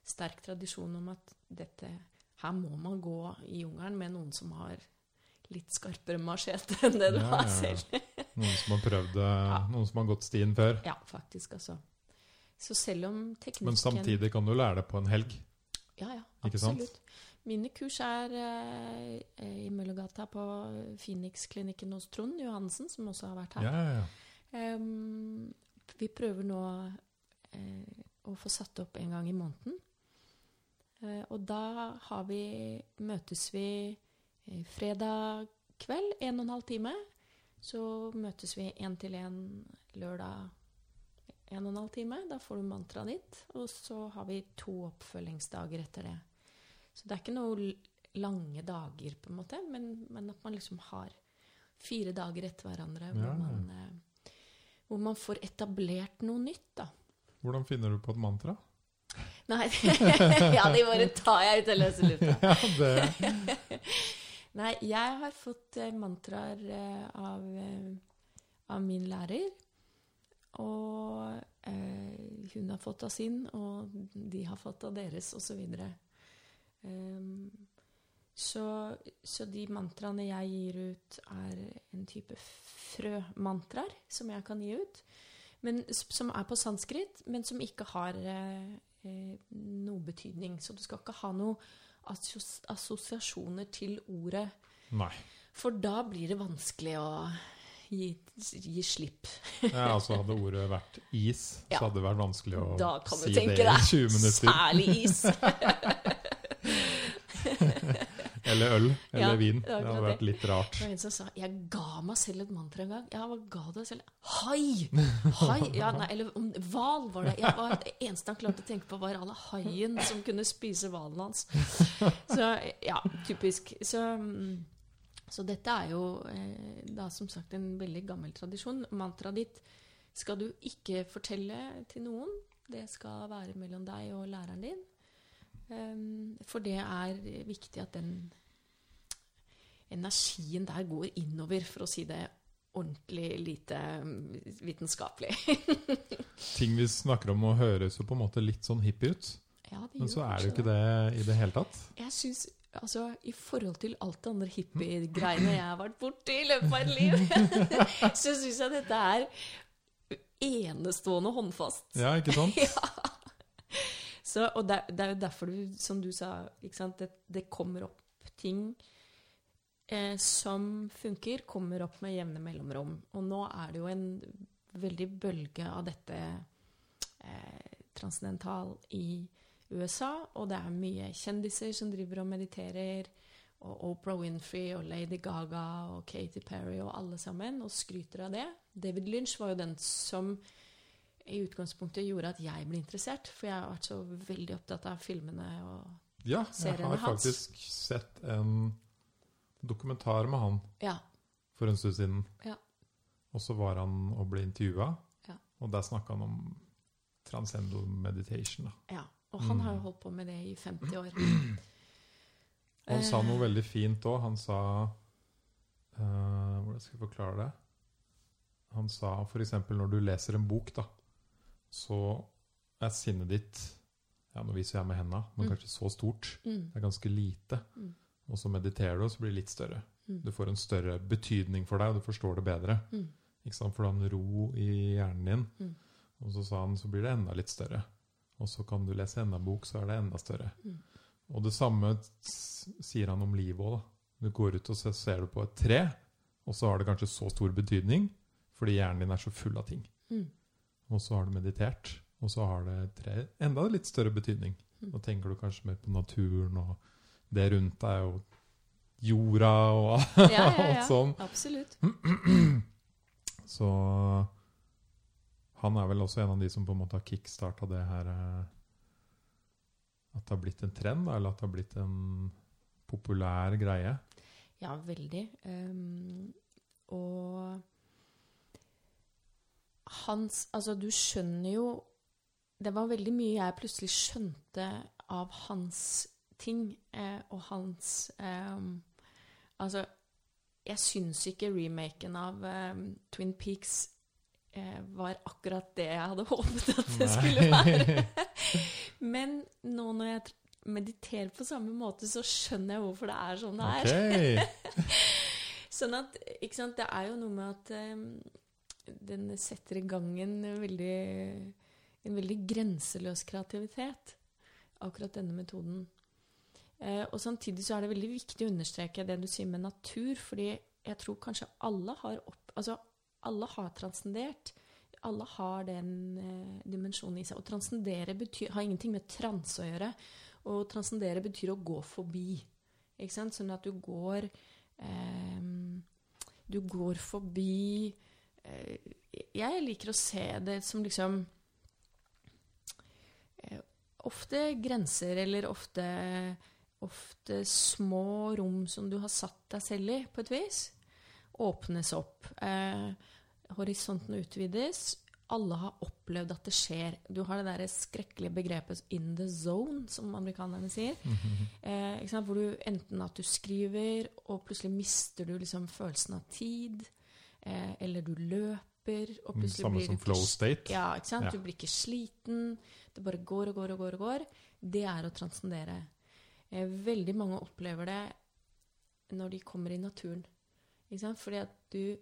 sterk tradisjon om at dette Her må man gå i jungelen med noen som har litt skarpere machete enn det du ja, har selv. noen som har prøvd det, ja. noen som har gått stien før. Ja, faktisk, altså. Så selv om teknikken Men samtidig kan du lære det på en helg? Ja, ja, absolutt. Mine kurs er eh, i Møllergata på Phoenix-klinikken hos Trond Johansen, som også har vært her. Ja, ja, ja. Um, vi prøver nå eh, å få satt opp en gang i måneden. Eh, og da vi, møtes vi eh, fredag kveld, en og en halv time. Så møtes vi én til én lørdag en og en halv time. Da får du mantraet ditt. Og så har vi to oppfølgingsdager etter det. Så det er ikke noe lange dager, på en måte, men, men at man liksom har fire dager etter hverandre hvor, ja. man, eh, hvor, man, får etablert noe nytt, da. Hvordan finner du på et mantra? Nei Ja, de bare tar jeg ut av løse lufta. ja, det. Nei, jeg har fått eh, mantraer eh, av, eh, av, min lærer. Og eh, hun har fått av sin, og de har fått av deres, osv. Um, så, så, de mantraene jeg gir ut, er en type frømantraer som jeg kan gi ut. Men, som er på sanskrit, men som ikke har eh, eh, noe betydning. Så du skal ikke ha noen assos assosiasjoner til ordet. Nei. For da blir det vanskelig å gi, gi slipp. ja, altså Hadde ordet vært is, så hadde det vært vanskelig å si det i 20 minutter. Da kan du tenke deg. Særlig is. eller øl. Eller ja, vin. Det hadde vært litt rart. Det var en som sa Jeg ga meg selv et mantra en gang. Ja, hva ga du deg selv? Hai! Hai! Ja, nei, eller hval var det. Jeg var, det eneste han klarte å tenke på, var alle haien som kunne spise hvalen hans. Så ja, typisk. Så, så dette er jo eh, da som sagt en veldig gammel tradisjon. Mantraet ditt skal du ikke fortelle til noen. Det skal være mellom deg og læreren din. Um, for det er viktig at den energien der går innover, for å si det ordentlig lite mm, vitenskapelig. Ting vi snakker om, og høres jo på en måte litt sånn hippie ut. Ja, Men så er det jo ikke det i det hele tatt. Jeg synes, altså, I forhold til alt det andre hippie-greiene jeg har vært borti i løpet av et liv, så syns jeg dette er enestående håndfast. Ja, ikke sant? ja. Så, og det, det, er jo derfor du, som du sa, det, det, kommer opp ting eh, som funker, kommer opp med jevne mellomrom. Og nå er det jo en veldig bølge av dette eh, transcendental i USA, og det er mye kjendiser som driver og mediterer. Og Oprah Winfrey og Lady Gaga og Katy Perry og alle sammen, og skryter av det. David Lynch var jo den som i utgangspunktet gjorde at jeg ble interessert. For jeg har vært så veldig opptatt av filmene og ja, seriene hans. Ja, jeg har faktisk sett en dokumentar med han ja. for en stund siden. Ja. Og så var han og ble intervjua, ja. og der snakka han om transcendal meditation. Da. Ja, og han mm. har jo holdt på med det i 50 år. Og han sa noe veldig fint òg. Han sa uh, Hvordan skal jeg forklare det? Han sa f.eks. når du leser en bok, da, så er sinnet ditt ja, Nå viser jeg med henda, men mm. kanskje så stort. Mm. Det er ganske lite. Mm. Og så mediterer du, og så blir det litt større. Mm. Du får en større betydning for deg, og du forstår det bedre. Mm. Ikke sant? For du har en ro i hjernen din. Mm. Og så sa han, så blir det enda litt større. Og så kan du lese enda bok, så er det enda større. Og det samme sier han om livet òg. Du går ut og ser du på et tre, og så har det kanskje så stor betydning fordi hjernen din er så full av ting. Mm og så har du meditert, og så har det tre, enda litt større betydning. Nå tenker du kanskje mer på naturen, og det rundt deg og jorda og ja, ja, ja. alt sånn. Absolutt. Så han er vel også en av de som på en måte har kickstarta det her eh, At det har blitt en trend, eller at det har blitt en populær greie? Ja, veldig. Um, og hans Altså, du skjønner jo Det var veldig mye jeg plutselig skjønte av hans ting eh, og hans eh, Altså, jeg syns ikke remaken av eh, Twin Peaks eh, var akkurat det jeg hadde håpet at det skulle være. Men nå når jeg mediterer på samme måte, så skjønner jeg hvorfor det er sånn det er. Okay. sånn at, ikke sant, Det er jo noe med at um, den setter i gang en veldig, en veldig grenseløs kreativitet, akkurat denne metoden. Eh, og Samtidig så er det veldig viktig å understreke det du sier med natur, fordi jeg tror kanskje alle har, opp, altså, alle har transcendert. Alle har den eh, dimensjonen i seg. Å transcendere betyr, har ingenting med transe å gjøre. Å transcendere betyr å gå forbi. Ikke sant? Sånn at du går eh, Du går forbi Jeg liker å se det som liksom eh, Ofte grenser, eller ofte ofte små rom som du har satt deg selv i, på et vis, åpnes opp. Eh, horisonten utvides. Alle har opplevd at det skjer. Du har det der skrekkelige begrepet 'in the zone', som amerikanerne sier. -hmm. eh, Hvor du enten at du skriver, og plutselig mister du liksom følelsen av tid. Eh, eller du løper, og mm, plutselig Samme blir som du flow state? Ja, ikke sant? Ja. Du blir ikke sliten. Det bare går og går og går. og går. Det er å transcendere. Eh, veldig mange opplever det når de kommer i naturen. Fordi at du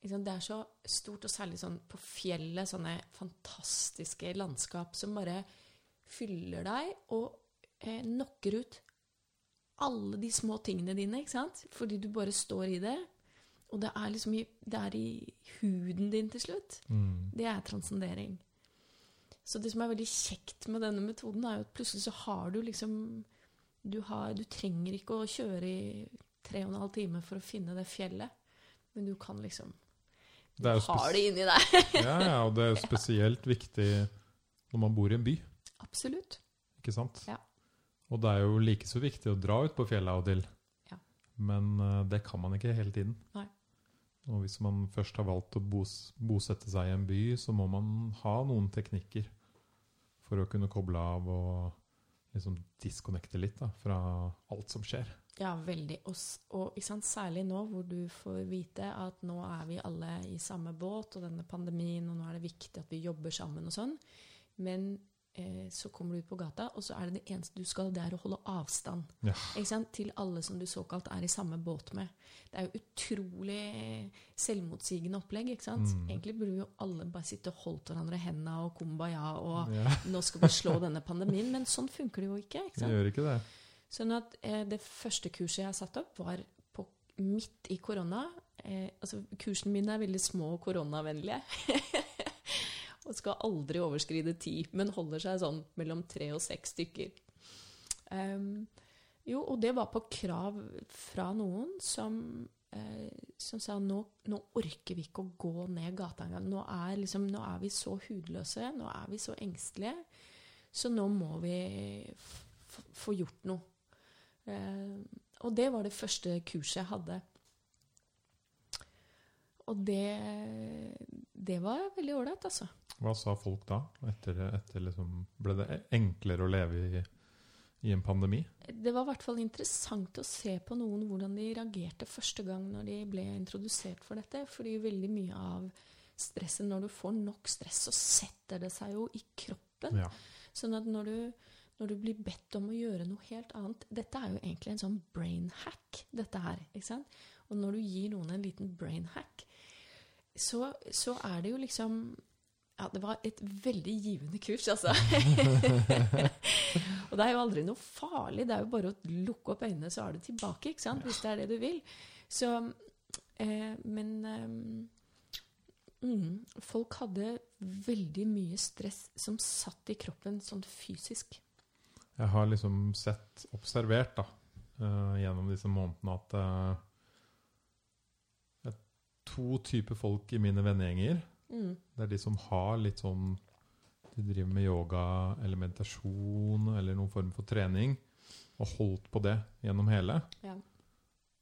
Det er så stort, og særlig sånn på fjellet, sånne fantastiske landskap som bare fyller deg og eh, knocker ut alle de små tingene dine, ikke sant? Fordi du bare står i det. Og det er liksom i, det er i huden din til slutt. Mm. Det er transcendering. Så det som er veldig kjekt med denne metoden, er jo at plutselig så har du liksom du, har, du, trenger ikke å kjøre i tre og en halv time for å finne det fjellet, men du kan liksom Du har det inni deg. ja, ja, og det er jo spesielt viktig når man bor i en by. Absolutt. Ikke sant? Ja. Og det er jo like så viktig å dra ut på fjellet av og til. Ja. Men uh, det kan man ikke hele tiden. Nei. Og hvis man først har valgt å bos bosette seg i en by, så må man ha noen teknikker for å kunne koble av og liksom disconnecte litt da, fra alt som skjer. Ja, veldig. Og, og særlig nå hvor du får vite at nå er vi alle i samme båt, og denne pandemien, og nå er det viktig at vi jobber sammen og sånn. Men så kommer du ut på gata, og så er det det eneste du skal, det er å holde avstand. Ja. Til alle som du såkalt er i samme båt med. Det er jo utrolig selvmotsigende opplegg. ikke sant? Mm. Egentlig burde jo alle bare sitte og holdt hverandre i hendene og kumbaya og Ja. nå skal vi slå denne pandemien. Men sånn funker det jo ikke. ikke Det gjør ikke det. Sånn at eh, det første kurset jeg har satt opp, var på, midt i korona. Eh, altså, kursene mine er veldig små og koronavennlige. og skal aldri overskride ti, men holder seg sånn mellom tre og seks stykker. Um, jo, og det var på krav fra noen som, eh, som sa nå, nå orker vi ikke å gå ned gata engang. Nå, liksom, nå er vi så hudløse, nå er vi så engstelige, så nå må vi få gjort noe. Eh, og det var det første kurset jeg hadde. Og det, det var veldig ålreit, altså. Hva sa folk da? Etter, etter liksom, ble det enklere å leve i, i en pandemi? Det var i hvert fall interessant å se på noen hvordan de reagerte første gang når de ble introdusert for dette. Fordi veldig mye av stresset, når du får nok stress, så setter det seg jo i kroppen. Ja. Sånn at når du, når du blir bedt om å gjøre noe helt annet Dette er jo egentlig en sånn brain hack, dette her. ikke sant? Og når du gir noen en liten brain hack, så, så er det jo liksom ja, det var et veldig givende kurs, altså. og det er jo aldri noe farlig. Det er jo bare å lukke opp øynene, så er du tilbake, ikke sant? hvis det er det du vil. Så, eh, men eh, mm, folk hadde veldig mye stress som satt i kroppen sånn fysisk. Jeg har liksom sett, observert da, uh, gjennom disse månedene at uh, to typer folk i mine vennegjenger. Mm. Det er de som har litt sånn De driver med yoga eller meditasjon eller noen form for trening og holdt på det gjennom hele. Ja.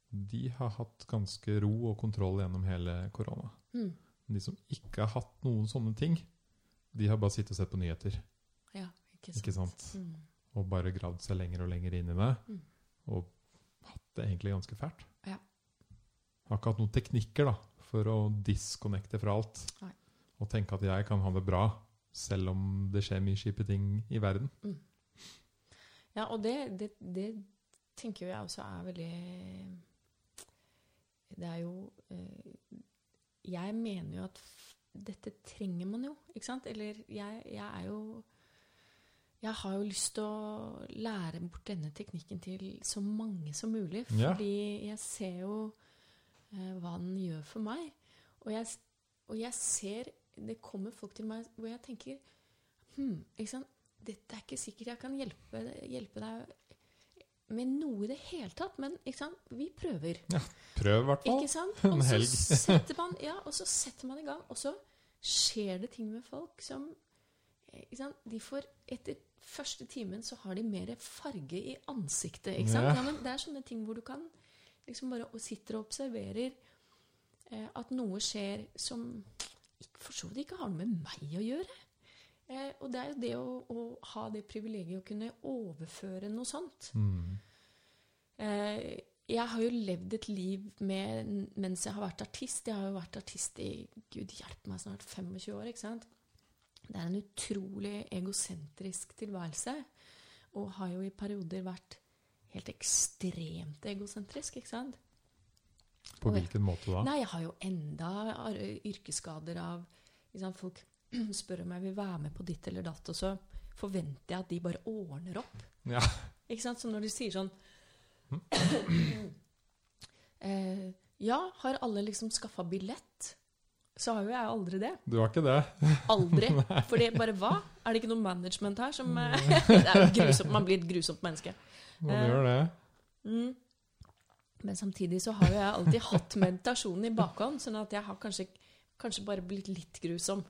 De har hatt ganske ro og kontroll gjennom hele korona. Mm. De som ikke har hatt noen sånne ting, de har bare sittet og sett på nyheter. ja, ikke sant. Ikke sant? Mm. Og bare gravd seg lenger og lenger inn i det. Mm. Og hatt det egentlig ganske fælt. Ja. Har ikke hatt noen teknikker da, for å disconnecte fra alt. Nei. Og tenke at jeg kan ha det bra, selv om det skjer mye kjipe ting i verden. Mm. Ja, og det, det, det tenker jo jeg også er veldig Det er jo eh, Jeg mener jo at dette trenger man jo, ikke sant? Eller jeg, jeg er jo jeg har jo lyst til å lære bort denne teknikken til så mange som mulig. Ja. Fordi jeg ser jo hva den gjør for meg. Og jeg, og jeg ser Det kommer folk til meg hvor jeg tenker hm, ikke sant? Dette er ikke sikkert jeg kan hjelpe, hjelpe deg med noe i det hele tatt, men vi prøver. Prøv, i hvert fall. Ikke sant? En helg. man, ja, og så setter man i gang, og så skjer det ting med folk som eh? De får Etter første timen så har de mer farge i ansiktet. Ikke sant? Ja. Ja, men det er sånne ting hvor du kan liksom bare sitter og observerer eh, at noe skjer som for så vidt ikke har noe med meg å gjøre. Eh, og det er jo det å, å ha det privilegiet å kunne overføre noe sånt. Mm. Eh, jeg har jo levd et liv med, mens jeg har vært artist. Jeg har jo vært artist i gud hjelpe meg snart 25 år. ikke sant? Det er en utrolig egosentrisk tilværelse. Og har jo i perioder vært helt ekstremt egosentrisk. ikke sant? På hvilken måte da? Nei, jeg har jo enda yrkesskader av sant? Folk spør om jeg vil være med på ditt eller datt, og så forventer jeg at de bare ordner opp. Ja. Ikke sant? Så når du sier sånn eh, Ja, har alle liksom skaffa billett? Så har jo jeg aldri det. Du har ikke det? Aldri. For det bare hva? Er det ikke noe management her som eh, Det er jo grusomt. Man blir et grusomt menneske. Man Eh. gjør det. Mm. Men samtidig så har jo jeg alltid hatt meditasjonen i bakhånd, sånn at jeg har kanskje, kanskje bare blitt litt grusom.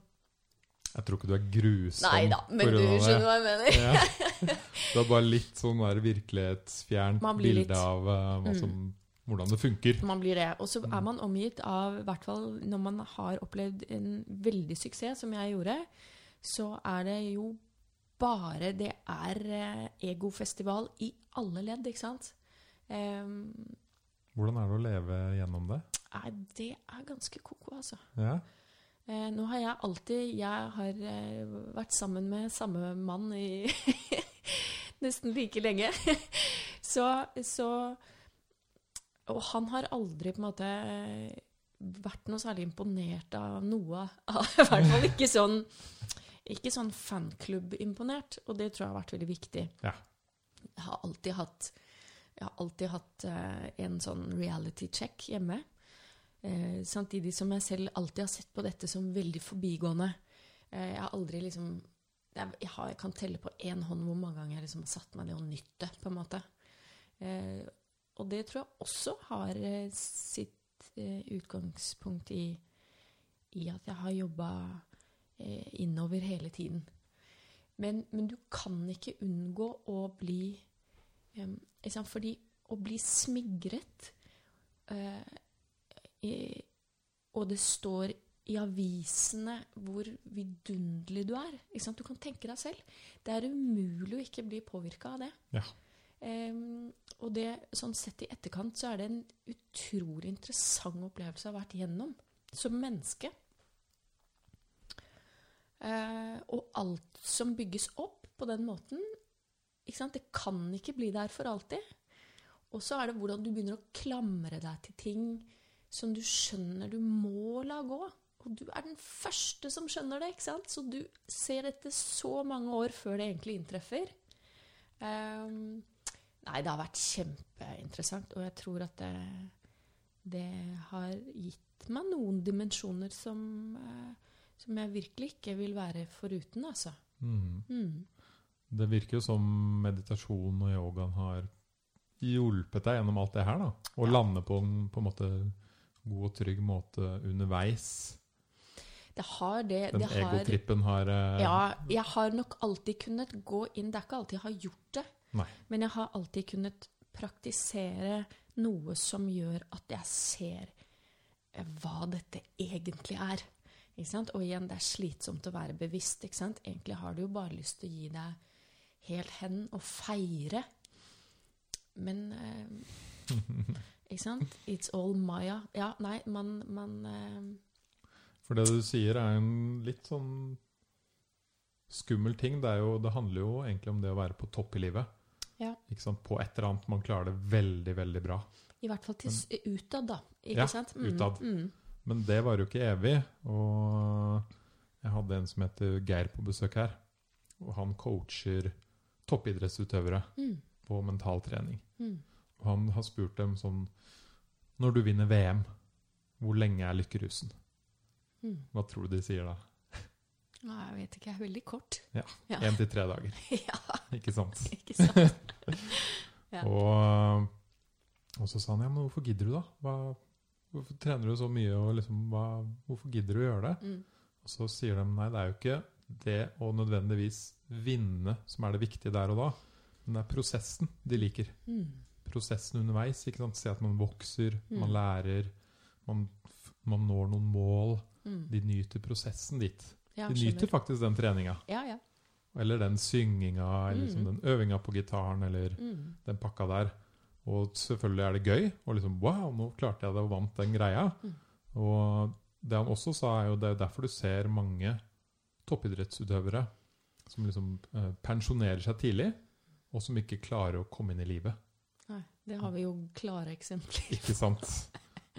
Jeg tror ikke du er grusom. Nei da, men du det. skjønner hva jeg mener. Ja. Du har bare litt sånn der virkelighetsfjernt bilde litt- av uh, hva Mm. hvordan det funker. Man blir det. Og så er man omgitt av, i hvert fall når man har opplevd en veldig suksess, som jeg gjorde, så er det jo bare Det er eh, egofestival i alle ledd, ikke sant? Um, Hvordan er det å leve gjennom det? nei, det er ganske ko-ko, altså. Ja. Eh, nå har jeg alltid Jeg har eh, vært sammen med samme mann i nesten like lenge. så, så Og han har aldri på en måte eh, vært noe særlig imponert av noe. I hvert fall ikke sånn ikke sånn fanklubb-imponert, og det tror jeg har vært veldig viktig. Ja. Jeg har alltid hatt, har alltid hatt uh, en sånn reality check hjemme. Uh, samtidig som jeg selv alltid har sett på dette som veldig forbigående. Uh, jeg har aldri liksom jeg, jeg, har, jeg kan telle på én hånd hvor mange ganger jeg liksom har satt meg ned og nytt det, på en måte. Og det tror jeg også har sitt utgangspunkt i, i at jeg har jobba innover hele tiden. Men, men du kan ikke unngå å bli eh? Fordi å bli smigret eh, Og det står i avisene hvor vidunderlig du er. Du kan tenke deg selv. Det er umulig å ikke bli påvirka av det. Ja. Um, og det, sånn sett i etterkant så er det en utrolig interessant opplevelse å ha vært gjennom som menneske. Eh, og alt som bygges opp på den måten, det kan ikke bli der for alltid. Og så er det hvordan du begynner å klamre deg til ting som du skjønner du må la gå. Og du er den første som skjønner det, ikke sant? Så du ser dette så mange år før det egentlig inntreffer. Um, nei, det har vært kjempeinteressant, og jeg tror at det, det har gitt meg noen dimensjoner som, eh, som jeg virkelig ikke vil være foruten, altså. Mm. Mm. Det virker jo som meditasjon og yogaen har hjulpet deg gjennom alt det her. da. Å Ja. lande på en på en måte god og trygg måte underveis. Det har det. Den det egotrippen har har Ja, jeg har nok alltid kunnet gå inn Det er ikke alltid jeg har gjort det, Nei. men jeg har alltid kunnet praktisere noe som gjør at jeg ser eh, hva dette egentlig er. Og igjen, det er slitsomt å være bevisst. Ikke sant? Egentlig har du jo bare lyst til å gi deg helt hen og feire. Men eh, Ikke sant? It's all Maya. Ja, nei, man, man eh, For det du sier, er en litt sånn skummel ting. Det, jo, det, handler jo egentlig om det å være på topp i livet. Ja. På et eller annet man klarer det veldig, veldig bra. I hvert fall til, utad, da. Ikke ja, sant? Mm, utad. Mm. Men det var jo ikke evig. Og jeg hadde en som heter Geir på besøk her. Og han coacher toppidrettsutøvere mm. på mental trening. Mm. Og han har spurt dem sånn Når du vinner VM, hvor lenge er lykkerusen? Mm. Hva tror du de sier da? Nei, jeg vet ikke. Veldig kort. Ja. Én til tre dager. ja. Ikke sant? Ikke sant? ja. og, og, så sa han ja, men hvorfor gidder du, da? Hva, hvorfor trener du så mye? og liksom, hva, Hvorfor gidder du å gjøre det? Mm. Og så sier de nei, det er jo ikke det å nødvendigvis vinne som er det viktige der og da, men det er prosessen de liker. Mm. Prosessen underveis. ikke sant? Se at man vokser, Mm. man lærer, man, man når noen mål. Mm. De nyter prosessen dit. Ja, De skjønner. nyter faktisk den treninga. Ja, ja. Eller den synginga, eller liksom Mm. den øvinga på gitaren, eller Mm. den pakka der. Og selvfølgelig er det gøy. Og liksom Wow, nå klarte jeg det og vant den greia. Mm. Og det han også sa, er jo det er derfor du ser mange toppidrettsutøvere som liksom eh, pensjonerer seg tidlig, og som ikke klarer å komme inn i livet. Nei, det har vi jo klare eksempler Ikke sant?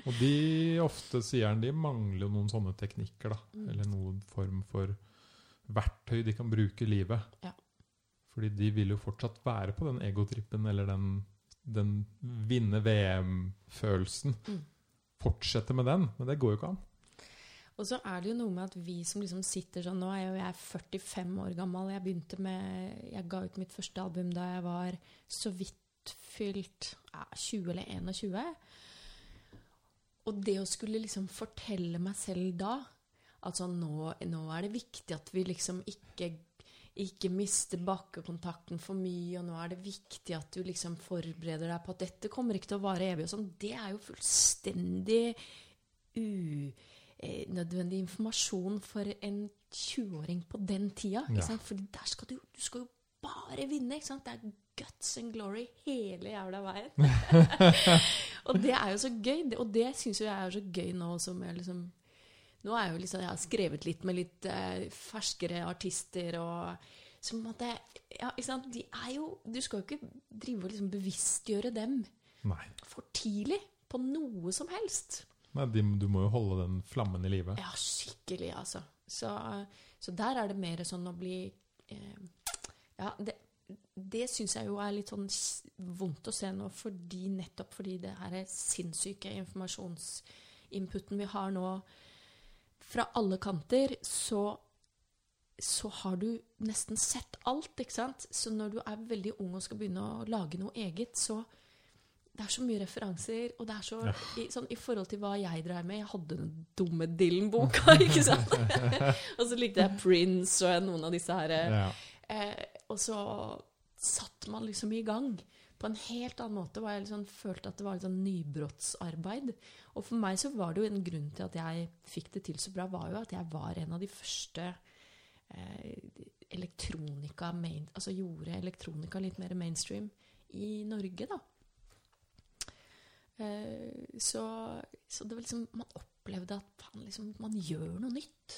Og de ofte, sier han, de mangler jo noen sånne teknikker, da. Mm. Eller noen form for verktøy de kan bruke i livet. Ja. Fordi de vil jo fortsatt være på den egotrippen eller den, den vinne VM-følelsen. Mm. Fortsette med den, men det går jo ikke an. Og så er det jo noe med at vi som liksom sitter sånn Nå er jo jeg 45 år gammel. Jeg begynte med Jeg ga ut mitt første album da jeg var så vidt fylt ja, 20 eller 21. Og det å skulle liksom fortelle meg selv da Altså nå, nå er det viktig at vi liksom ikke ikke miste bakkekontakten for mye, og nå er det viktig at du liksom forbereder deg på at dette kommer ikke til å vare evig. og sånn, Det er jo fullstendig unødvendig informasjon for en 20-åring på den tida. Ja. Ikke sant? Fordi der skal du, du skal jo bare vinne. ikke sant? Det er guts and glory hele jævla veien. og det er jo så gøy, og det syns jo jeg er så gøy nå som jeg liksom nå er jeg jo liksom, jeg har skrevet litt med litt eh, ferskere artister og som at det, ja, ikke sant? De er jo, Du skal jo ikke drive og liksom bevisstgjøre dem Nei. for tidlig på noe som helst. Nei de, du må jo holde den flammen i live. Ja, skikkelig, altså. Så, så der er det mer sånn å bli eh, Ja, det, det syns jeg jo er litt sånn vondt å se nå, fordi nettopp fordi det her er sinnssyke informasjonsinputen vi har nå fra alle kanter, så så har du nesten sett alt, ikke sant? Så når du er veldig ung og skal begynne å lage noe eget, så det er så mye referanser, og det er så Ja. i, sånn, I forhold til hva jeg dreier med Jeg hadde den dumme Dylan-boka, ikke sant? og så likte jeg Prince og noen av disse her. Ja. Eh, og så satt man liksom i gang på en helt annen måte. Hvor jeg liksom følte at det var litt sånn nybrottsarbeid. Og for meg så var det jo en grunn til at jeg fikk det til så bra, var jo at jeg var en av de første eh, elektronika main, Altså gjorde elektronika litt mer mainstream i Norge, da. Eh, så, så det var liksom Man opplevde at faen, liksom, man gjør noe nytt.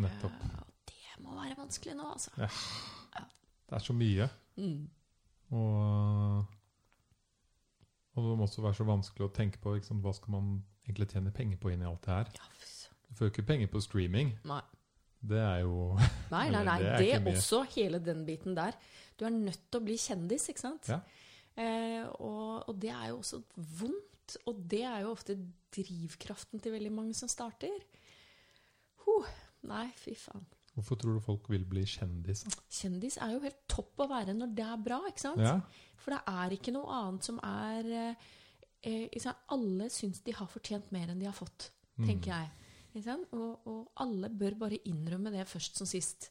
Nettopp. Eh, og det må være vanskelig nå, altså. Det er så mye. Mm. Og, og det må også være så vanskelig å tenke på liksom, hva skal man egentlig tjene penger på inn i alt det her. Ja. Du får jo ikke penger på streaming. Nei. Det er jo Nei, nei, nei. det er Det, også, hele den biten der. Du er nødt til å bli kjendis, ikke sant? Ja. Eh, og, og det er jo også vondt. Og det er jo ofte drivkraften til veldig mange som starter. Huh. Nei, fy faen. Hvorfor tror du folk vil bli kjendis? Kjendis er jo helt topp å være når det er bra, ikke sant? Ja? For det er ikke noe annet som er eh, eh? Alle syns de har fortjent mer enn de har fått, Mm. tenker jeg. Ikke sant? Og, og alle bør bare innrømme det først som sist.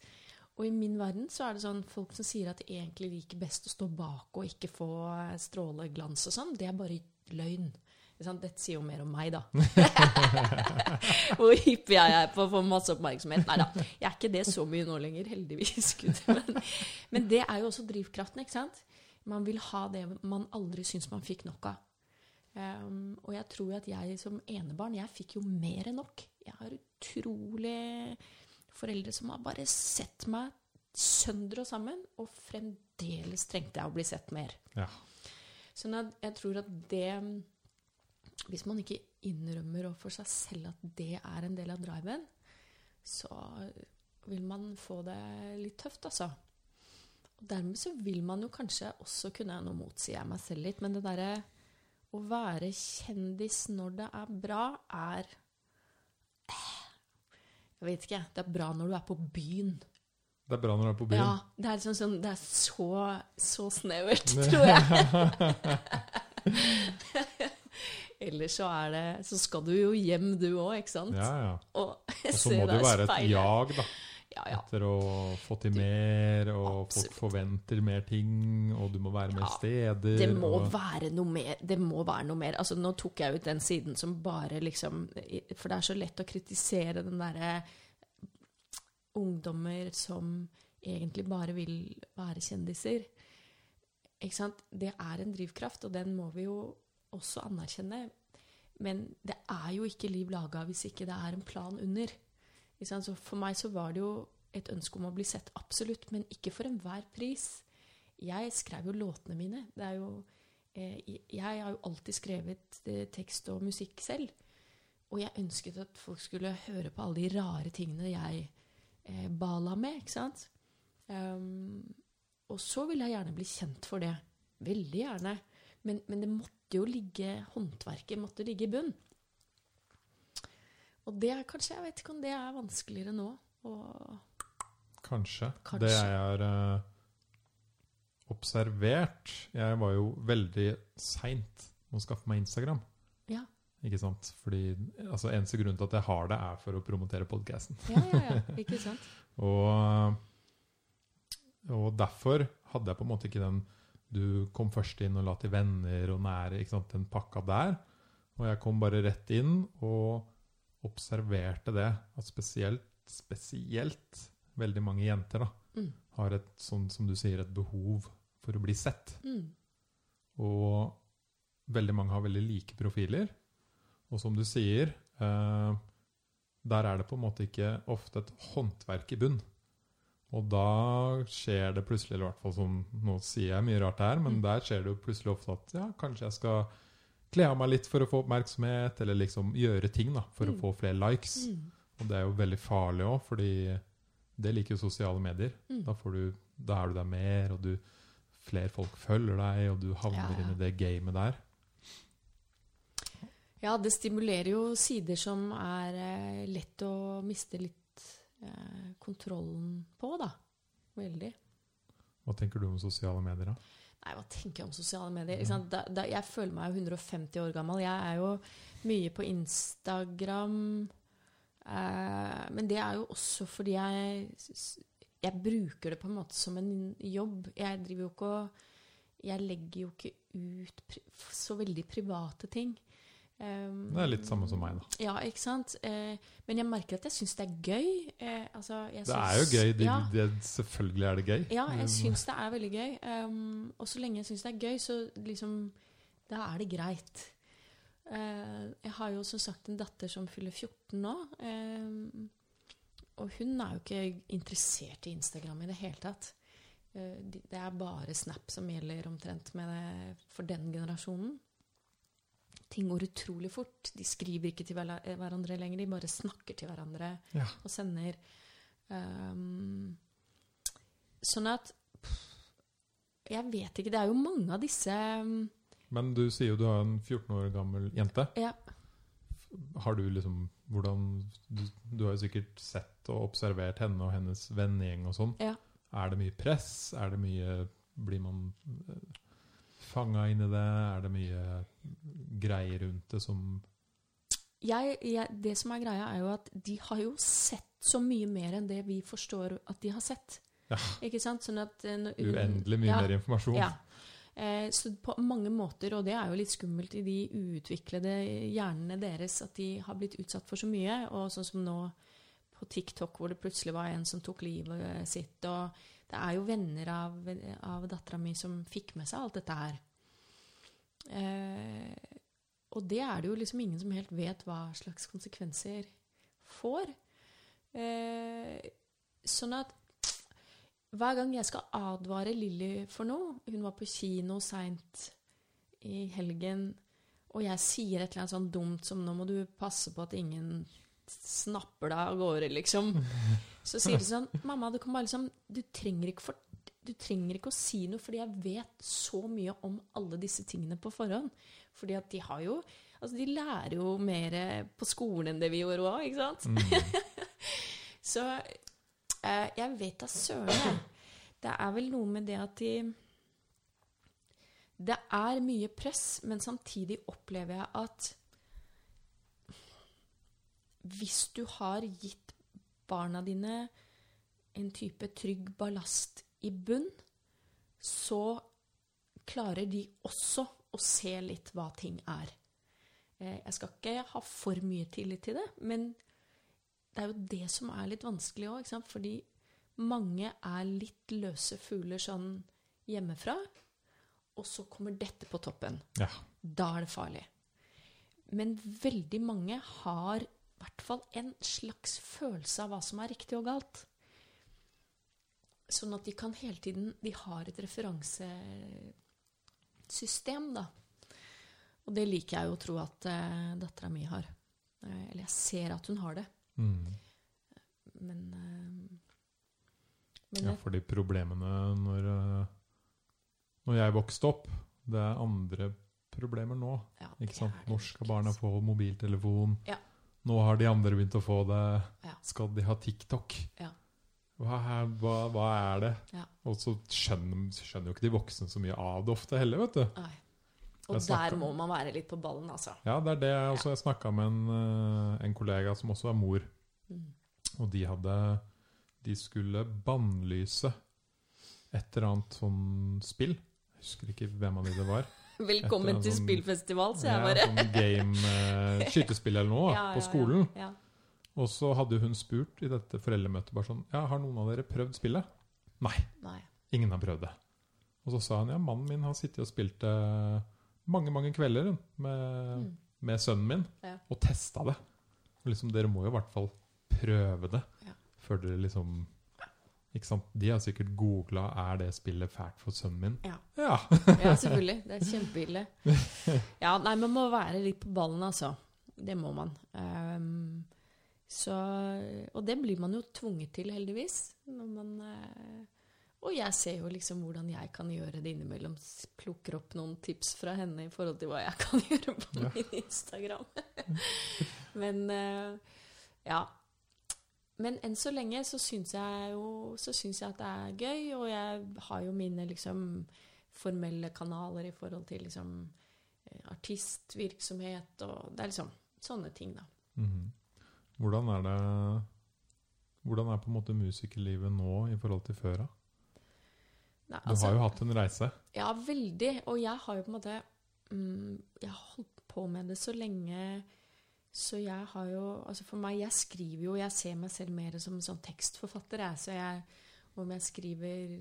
Og i min verden så er det sånn folk som sier at de egentlig liker best å stå bak og ikke få stråleglans og sånn, det er bare løgn. Dette sier jo mer om meg, da. Hvor hyppig jeg er på å få masse oppmerksomhet. Nei da, jeg er ikke det så mye nå lenger, heldigvis. Men, men det er jo også drivkraften, ikke sant? Man vil ha det man aldri syns man fikk nok av. Um, og jeg tror at jeg som enebarn, jeg fikk jo mer enn nok. Jeg har utrolig foreldre som har bare sett meg sønder og sammen, og fremdeles trengte jeg å bli sett mer. Ja. Sånn at jeg tror at det Hvis man ikke innrømmer for seg selv at det er en del av driven, så vil man få det litt tøft, altså. Og dermed så vil man jo kanskje også kunne Nå motsier jeg meg selv litt, men det derre å være kjendis når det er bra, er Jeg vet ikke. Det er bra når du er på byen. Det er bra når du er på byen? Ja. Det er, sånn, sånn, det er så, så snevert, tror jeg. Ellers så det Så skal du jo hjem, du òg, ikke sant? Ja, ja. Og, og så må det jo være et jag, da. Ja, ja. Etter å få til mer, og Absolutt. folk forventer mer ting, og du må være mer ja, steder. Det må, og... være noe mer. det må være noe mer. Altså, nå tok jeg ut den siden som bare liksom For det er så lett å kritisere den derre ungdommer som egentlig bare vil være kjendiser. Ikke sant? Det er en drivkraft, og den må vi jo også anerkjenne. Men det er jo ikke liv laga hvis ikke det er en plan under. Så for meg så var det jo et ønske om å bli sett, absolutt, men ikke for enhver pris. Jeg skrev jo låtene mine. Jo, eh, jeg har jo alltid skrevet eh, tekst og musikk selv. Og jeg ønsket at folk skulle høre på alle de rare tingene jeg eh, bala med. ikke sant? Um, og så ville jeg gjerne bli kjent for det. Veldig gjerne. Men, men det måtte jo ligge Håndverket måtte ligge i bunn. Og det er kanskje Jeg vet ikke om det er vanskeligere nå. Kanskje. kanskje. Det jeg har uh, observert Jeg var jo veldig seint med å skaffe meg Instagram. Ja. Ikke sant? Fordi altså, Eneste grunn til at jeg har det, er for å promotere podkasten. ja, ja, ja. Ikke sant? og, og derfor hadde jeg på en måte ikke den Du kom først inn og la til venner og nære, ikke sant? den pakka der. Og jeg kom bare rett inn. og observerte det, at spesielt, spesielt veldig mange jenter da, mm. har et, sånn som du sier, et behov for å bli sett. Mm. Og veldig mange har veldig like profiler. Og som du sier, eh, der er det på en måte ikke ofte et håndverk i bunn. Og da skjer det plutselig, eller i hvert fall som Nå sier jeg mye rart her, men mm. der skjer det jo plutselig ofte at ja, kanskje jeg skal kle av meg litt for å få oppmerksomhet, eller liksom gjøre ting da, for mm. å få flere likes. Mm. Og det er jo veldig farlig òg, fordi det liker jo sosiale medier. Mm. Da, du, da, er du der mer, og du, flere folk følger deg, og du havner ja, ja. inn i det gamet der. Ja, det stimulerer jo sider som er eh, lett å miste litt eh, kontrollen på, da. Veldig. Hva tenker du om sosiale medier, da? Nei, hva tenker jeg om sosiale medier? Da, da, jeg føler meg jo 150 år gammel. Jeg er jo mye på Instagram. Eh, men det er jo også fordi jeg Jeg bruker det på en måte som en jobb. Jeg driver jo ikke og Jeg legger jo ikke ut så veldig private ting. Um, det er litt samme som meg, da. Ja, ikke sant? Uh, men jeg merker at jeg syns det er gøy. Uh, altså, det synes, er jo gøy. Det, ja. det, selvfølgelig er det gøy. Ja, jeg syns det er veldig gøy. Um, og så lenge jeg syns det er gøy, så liksom Da er det greit. Uh, jeg har jo som sagt en datter som fyller 14 nå. Og hun er jo ikke interessert i Instagram i det hele tatt. Det er bare Snap som gjelder omtrent det, for den generasjonen ting går utrolig fort. De skriver ikke til hverandre lenger, de bare snakker til hverandre ja. og sender. Um, sånn at Jeg vet ikke. Det er jo mange av disse um, Men du sier jo du har en 14 år gammel jente. Ja. Har du liksom hvordan du, du, har jo sikkert sett og observert henne og hennes vennegjeng og sånn. Ja. Er det mye press? Er det mye Blir man fanga i det? Er det mye greier rundt det som jeg, jeg, Det som er greia, er jo at de har jo sett så mye mer enn det vi forstår at de har sett. Ja. Ikke sant? Sånn at, uh, Uendelig mye ja, mer informasjon. Ja. Eh, så på mange måter, og det er jo litt skummelt i de uutviklede hjernene deres, at de har blitt utsatt for så mye. Og sånn som nå på TikTok, hvor det plutselig var en som tok livet sitt. og det er jo venner av, av dattera mi som fikk med seg alt dette her. Eh, og det er det jo liksom ingen som helt vet hva slags konsekvenser får. Eh, sånn at hver gang jeg skal advare Lilly for noe Hun var på kino seint i helgen, og jeg sier et eller annet sånn dumt som 'Nå må du passe på at ingen snapper deg av gårde', liksom. Så sier de sånn 'Mamma, du kan bare liksom Du trenger ikke, for, du trenger ikke å si noe, fordi jeg vet så mye om alle disse tingene på forhånd'. Fordi at de har jo Altså, de lærer jo mer på skolen enn det vi gjorde òg, ikke sant? Mm. Så eh, jeg vet da søren, Det er vel noe med det at de Det er mye press, men samtidig opplever jeg at hvis du har gitt barna dine en type trygg ballast i bunn, så klarer de også å se litt hva ting er. Eh, jeg skal ikke ha for mye tillit til det, men det er jo det som er litt vanskelig òg, fordi mange er litt løse fugler sånn hjemmefra, og så kommer dette på toppen. Ja. Da er det farlig. Men veldig mange har hvert fall en slags følelse av hva som er riktig og galt. Sånn at de kan hele tiden De har et referansesystem, da. Og det liker jeg jo å tro at uh, dattera mi har. Uh, eller jeg ser at hun har det. Mm. Men, uh, men Ja, fordi problemene når, når jeg vokste opp, det er andre problemer nå. Ja, ikke sant? Når skal altså. barna få mobiltelefon? Ja. Nå har de andre begynt å få det. Ja. Skal de ha TikTok? Ja. Hva er, hva, hva er det? Ja. Og så skjønner, skjønner jo ikke de voksne så mye av det ofte heller, vet du. Nei. Og der må man være litt på ballen, altså. Ja, det er det jeg også. Jeg snakka med en, eh, en kollega som også er mor, Mm. og de hadde De skulle bannlyse et eller annet sånn spill. Jeg husker ikke hvem av de det var. Velkommen til sånn- spillfestival, sier jeg bare. sånn game eh, Skytespill eller noe Ja, på skolen. Ja. Og så hadde hun spurt i dette foreldremøtet bare sånn Ja, har noen av dere prøvd spillet? Nei, Nei. ingen har prøvd det. Og så sa hun ja, mannen min har sittet og spilt det mange, mange kvelder med, Mm. med sønnen min og testa det. Og liksom, dere må jo i hvert fall prøve det Ja. før dere liksom? De har sikkert googla 'Er det spillet fælt for sønnen min?' Ja. ja. Ja, selvfølgelig. Det er kjempeille. Ja, nei, man må være litt på ballen, altså. Det må man. Um, så, og det blir man jo tvunget til, heldigvis. Når man, eh, og jeg ser jo liksom hvordan jeg kan gjøre det innimellom. Plukker opp noen tips fra henne i forhold til hva jeg kan gjøre på Ja. min Instagram. Men eh, ja. Men enn så lenge så syns jeg jo så syns jeg at det er gøy, og jeg har jo mine liksom formelle kanaler i forhold til liksom eh, artistvirksomhet og Det er liksom sånne ting, da. Mhm. Hvordan er det Hvordan er på en måte musikerlivet nå i forhold til før? da? Nei, Du altså- har jo hatt en reise. Ja, veldig. Og jeg har jo på en måte mm, Jeg har holdt på med det så lenge, så jeg har jo Altså for meg, jeg skriver jo Jeg ser meg selv mer som en sånn tekstforfatter, jeg. Så jeg Om jeg skriver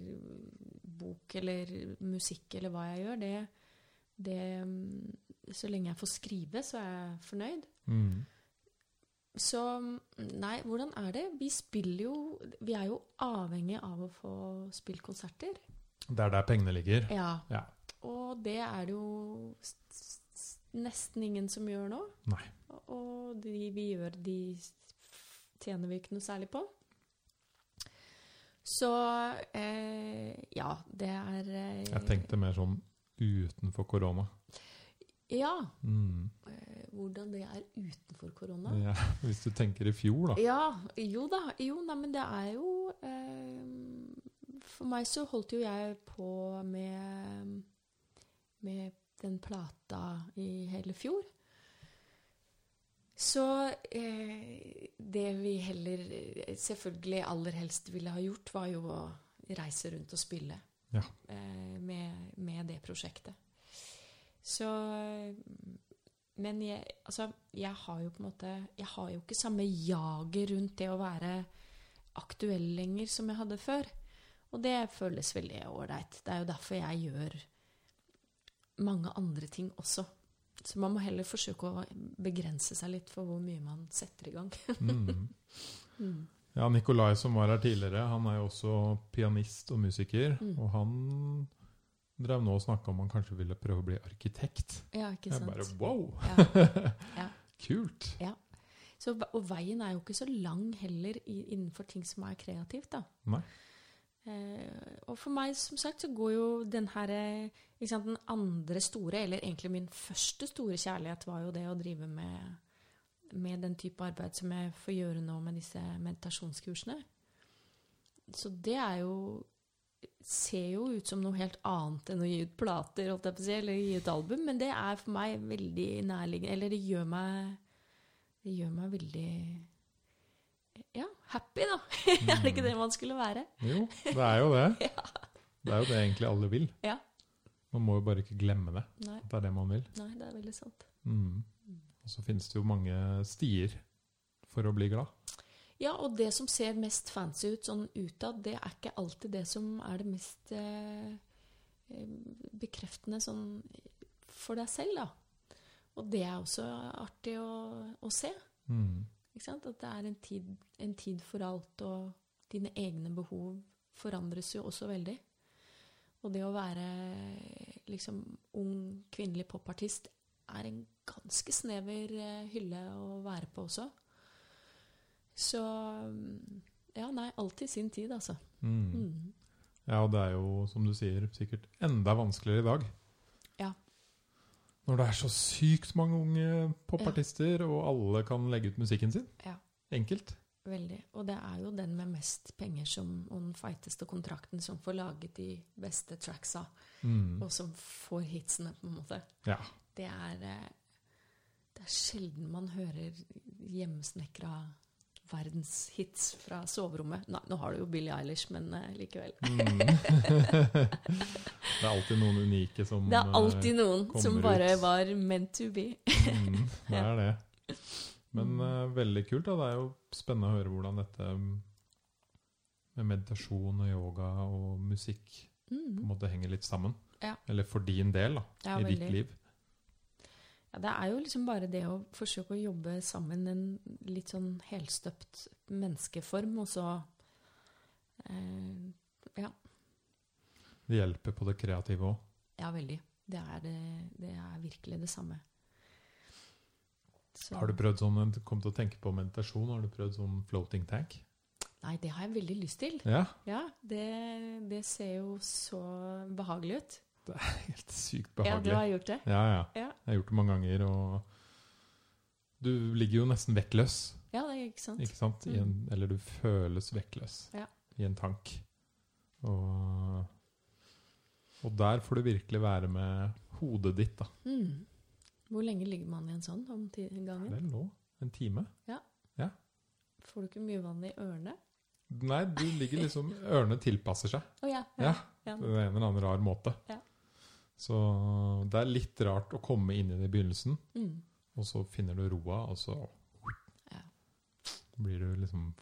bok eller musikk eller hva jeg gjør, det, det mm, Så lenge jeg får skrive, så er jeg fornøyd. Mm. Så nei, hvordan er det? Vi spiller jo Vi er jo avhengig av å få spilt konserter. Det er der pengene ligger. Ja. Ja. Og det er det jo nesten ingen som gjør nå. Nei. Og de vi gjør, de tjener vi ikke noe særlig på. Så eh, ja, det er eh, Jeg tenkte mer sånn utenfor korona. Ja. Mm. Eh, hvordan det er utenfor korona. Ja, hvis du tenker i fjor, da. Ja, jo da. Jo, nei, men det er jo eh, For meg så holdt jo jeg på med med den plata i hele fjor. Så eh, det vi heller selvfølgelig aller helst ville ha gjort, var jo å reise rundt og spille Ja. eh, med, med det prosjektet. Så Men jeg, altså, jeg har jo på en måte Jeg har jo ikke samme jaget rundt det å være aktuell lenger som jeg hadde før. Og det føles veldig ålreit. Det er jo derfor jeg gjør mange andre ting også. Så man må heller forsøke å begrense seg litt for hvor mye man setter i gang. Mm. Mm. Ja, Nikolai som var her tidligere, han er jo også pianist og musiker. Mm. Og han drev nå og snakka om han kanskje ville prøve å bli arkitekt. Ja, ikke sant? Jeg bare wow! Ja. Ja. Kult! Så, og veien er jo ikke så lang heller innenfor ting som er kreativt, da. Nei. Eh, og for meg, som sagt, så går jo den her eh, sant, Den andre store, eller egentlig min første store kjærlighet, var jo det å drive med, med den type arbeid som jeg får gjøre nå med disse meditasjonskursene. Så det er jo Ser jo ut som noe helt annet enn å gi ut plater, holdt jeg på å si, eller gi ut album, men det er for meg veldig nærliggende Eller det gjør meg Det gjør meg veldig ja, happy, da. er det ikke det man skulle være? Jo, det er jo det. Det er jo det egentlig alle vil. Ja. Man må jo bare ikke glemme det. Nei, At det er det man vil. nei, det er veldig sant. Mm. Og så finnes det jo mange stier for å bli glad. Ja, og det som ser mest fancy ut sånn utad, det er ikke alltid det som er det mest eh, bekreftende sånn for deg selv, da. Og det er også artig å, å se. Mm. At det er en tid, en tid for alt, og dine egne behov forandres jo også veldig. Og det å være liksom ung kvinnelig popartist er en ganske snever eh, hylle å være på også. Så mm, Ja, nei, alltid sin tid, altså. Mm. Mm. Ja, og det er jo, som du sier, sikkert enda vanskeligere i dag. Når det er så sykt mange unge popartister, og alle kan legge ut musikken sin. Ja. Enkelt. Veldig. Og det er jo den med mest penger som, og den feiteste kontrakten som får laget de beste tracksa, Mm. og som får hitsene, på en måte. Ja. Det er, eh, det er sjelden man hører hjemmesnekra verdenshits fra soverommet. Nei, nå har du jo Billie Eilish, men uh, likevel. Mm. det er alltid noen unike som Det er alltid noen uh, som bare ut. var meant to be. Mm, det er det. Men uh, veldig kult. da. Det er jo spennende å høre hvordan dette mm, med meditasjon og yoga og musikk på en Mm. måte henger litt sammen. Ja. Eller for din del, da. Ja, I ditt liv. Ja, det er jo liksom bare det å forsøke å jobbe sammen en litt sånn helstøpt menneskeform, og så eh, Det hjelper på det kreative òg. Ja, veldig. Det er, det, det er virkelig det samme. Så- Har du prøvd sånn, kom til å tenke på meditasjon, har du prøvd sånn floating tank? Nei, det har jeg veldig lyst til. Ja, Ja, det, det ser jo så behagelig ut. helt sykt behagelig. Ja, du har gjort det? Ja, ja. Ja. Jeg har gjort det mange ganger, og du ligger jo nesten vektløs, Ja, det er ikke sant? ikke sant? I en, eller du føles vektløs Ja. i en tank. Og, og der får du virkelig være med hodet ditt, da. Mm. Hvor lenge ligger man i en sånn om gangen? Det nå. en time. Ja Får du ikke mye vann i ørene? Nei, du ligger liksom Ørene tilpasser seg. Å ja. Ja. ja. på en eller annen rar måte. Ja. Så det er litt rart å komme inn i det i begynnelsen, Mm. og så finner du roa, og så Ja. blir du liksom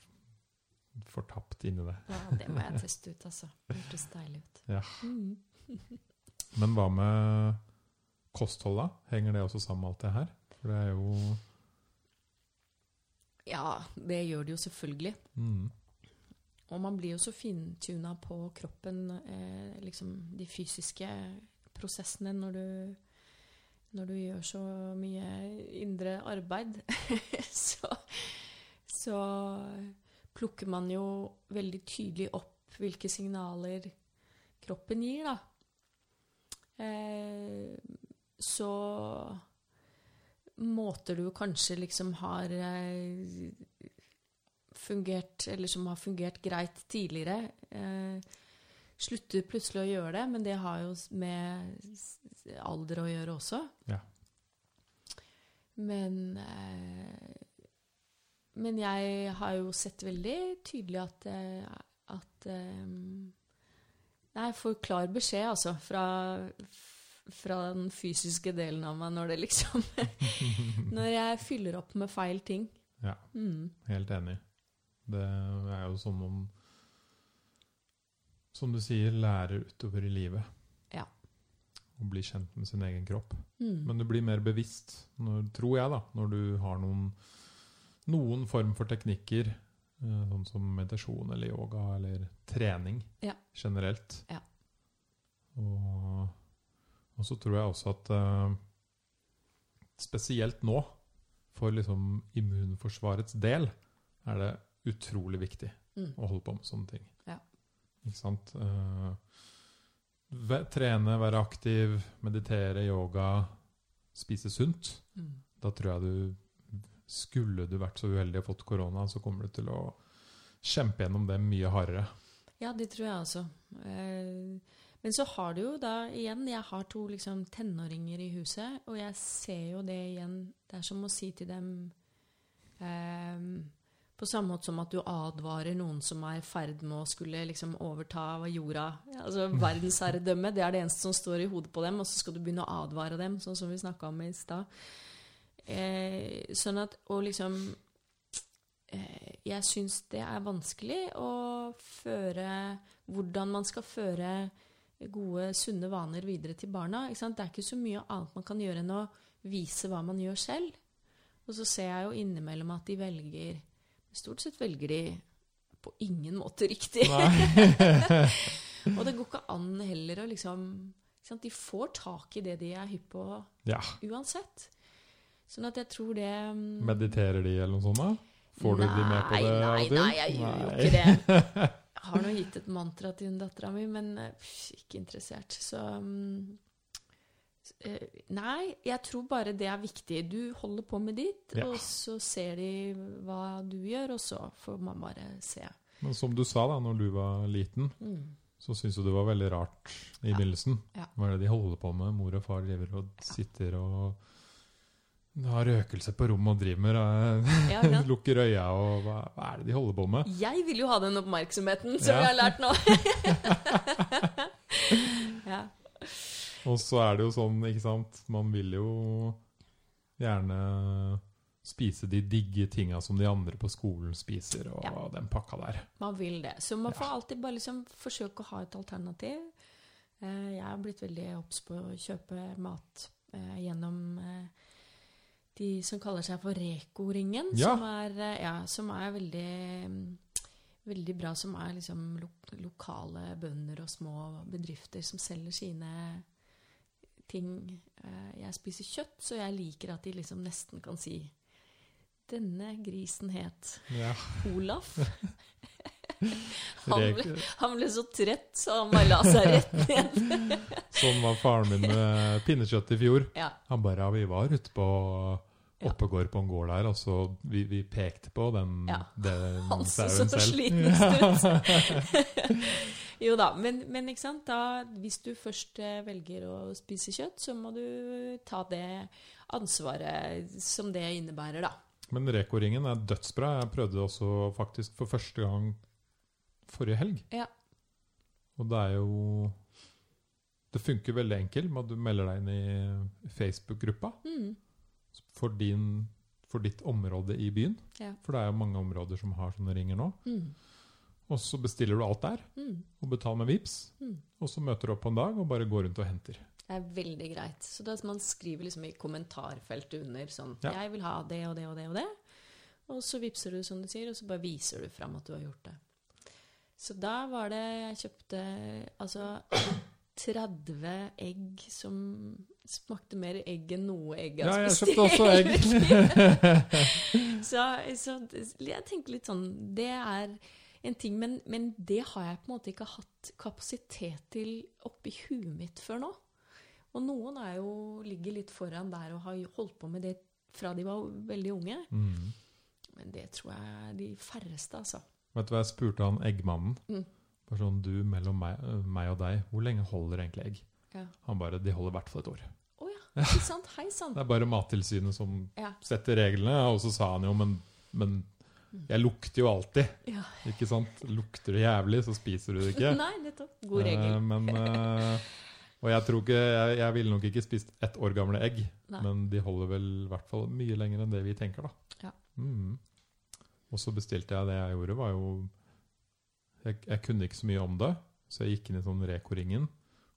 fortapt inni det. ja, det må jeg teste ut, altså. Det hørtes deilig ut. Ja. Mm. Men hva med kosthold, da? Henger det også sammen med alt det her? For det er jo Ja, det gjør det jo selvfølgelig. mm, Og man blir jo så fintuna på kroppen, eh, liksom de fysiske prosessene, når du, når du gjør så mye indre arbeid. så, så plukker man jo veldig tydelig opp hvilke signaler kroppen gir, da. Eh, så måter du kanskje liksom har eh, fungert, eller som har fungert greit tidligere, eh, slutter plutselig å gjøre det, men det har jo med alder å gjøre også. Ja. Men eh, Men jeg har jo sett veldig tydelig at, eh, at eh, Nei, jeg får klar beskjed, altså, fra, fra den fysiske delen av meg når det liksom Når jeg fyller opp med feil ting. Ja. Mm. Helt enig. Det er jo som om Som du sier, lærer utover i livet. Ja. å bli kjent med sin egen kropp. Mm. Men du blir mer bevisst, når, tror jeg, da, når du har noen, noen form for teknikker, eh, sånn som meditasjon eller yoga eller trening Ja. generelt. Ja. Og, og så tror jeg også at eh, spesielt nå, for liksom immunforsvarets del, er det utrolig viktig Mm. å holde på med sånne ting. Ja. Ikke sant? Eh, trene, være aktiv, meditere, yoga, spise sunt. Mm. Da tror jeg du Skulle du vært så uheldig og fått korona, så kommer du til å kjempe gjennom det mye hardere. Ja, det tror jeg også. Eh, Men så har du jo da igjen Jeg har to liksom tenåringer i huset, og jeg ser jo det igjen. Det er som å si til dem eh, På samme måte som at du advarer noen som er i ferd med å skulle liksom overta jorda. Altså verdensherredømme. Det er det eneste som står i hodet på dem, og så skal du begynne å advare dem, sånn som vi snakka om i stad. Eh, sånn at Og liksom eh, Jeg syns det er vanskelig å føre Hvordan man skal føre gode, sunne vaner videre til barna. Det er ikke så mye annet man kan gjøre enn å vise hva man gjør selv. Og så ser jeg jo innimellom at de velger Stort sett velger de på ingen måte riktig. og det går ikke an heller å liksom sant? De får tak i det de er hypp på Ja. uansett. Sånn at jeg tror det mm, Mediterer de eller noe sånt? da? Får du de med på det? Nei, Nei, nei, jeg gjør jo ikke det. Jeg har nå gitt et mantra til dattera mi, men pff, ikke interessert. Så eh, Nei, jeg tror bare det er viktig. Du holder på med ditt, Ja. og så ser de hva du gjør, og så får man bare se. Men som du sa da når du var liten, Mm. så syntes du det var veldig rart i Ja. begynnelsen. Ja. Hva er det de holder på med? Mor og far driver og sitter og har røkelse på rommet og driver med eh, Ja, ja. Lukker øya og hva, hva er det de holder på med? Jeg vil jo ha den oppmerksomheten som jeg har lært nå. ja. Og så er det jo sånn, ikke sant Man vil jo gjerne spise de digge tinga som de andre på skolen spiser, og Ja. den pakka der. Man vil det. Så man får alltid bare liksom forsøke å ha et alternativ. Eh, Jeg har blitt veldig obs på å kjøpe mat eh, gjennom eh, de som kaller seg for Reko-ringen. Ja. Som, ja, som er veldig Veldig bra, som er liksom lo lokale bønder og små bedrifter som selger sine ting. Eh, Jeg spiser kjøtt, så jeg liker at de liksom nesten kan si Denne grisen het Ja. Olaf. Han ble, han ble så trett, så han bare la seg rett ned. Sånn var faren min med pinnekjøtt i fjor. Ja. Han bare ja, vi var ute på. Oppegård på en gård der, og så vi, vi pekte på den, Ja. den Han så så sliten ut. jo da, men, men ikke sant? Da, hvis du først eh, velger å spise kjøtt, så må du ta det ansvaret som det innebærer, da. Men Reko-ringen er dødsbra. Jeg prøvde også faktisk for første gang forrige helg. Ja. Og det er jo Det funker veldig enkelt med at du melder deg inn i Facebook-gruppa Mm. for, for ditt område i byen. Ja. For det er jo mange områder som har sånne ringer nå. Mm. Og så bestiller du alt der, Mm. og betaler med VIPs Mm. Og så møter du opp på en dag og bare går rundt og henter. Det er veldig greit. Så da man skriver liksom i kommentarfeltet under sånn Ja. 'Jeg vil ha det og det og det og det'. Og så vippser du, som du sier, og så bare viser du fram at du har gjort det. Så da var det Jeg kjøpte altså 30 egg som smakte mer egg enn noe egg Ja, jeg spist jeg kjøpte også egg. så, så jeg tenker litt sånn Det er en ting, men, men det har jeg på en måte ikke hatt kapasitet til oppi huet mitt før nå. Og noen er jo, ligger litt foran der og har holdt på med det fra de var veldig unge. Mm. Men det tror jeg er de færreste, altså. Vet du hva jeg spurte han eggmannen? Mm. Bare sånn, du, mellom meg, meg og deg, hvor lenge holder egentlig egg? Ja. Han bare, de holder i hvert fall et år. Å ja, ikke sant? Hei sann. Det er bare Mattilsynet som Ja. setter reglene, og så sa han jo, men, men jeg lukter jo alltid, ja. ikke sant? Lukter det jævlig, så spiser du det ikke. Nei, nettopp. God regel. Eh, men, eh, og jeg tror ikke, jeg, jeg ville nok ikke spist ett år gamle egg, Nei. men de holder vel i hvert fall mye lenger enn det vi tenker da. Ja. Mm. Og så bestilte jeg det jeg gjorde, var jo, jeg, jeg kunne ikke så mye om det, så jeg gikk inn i sånn Reko-ringen,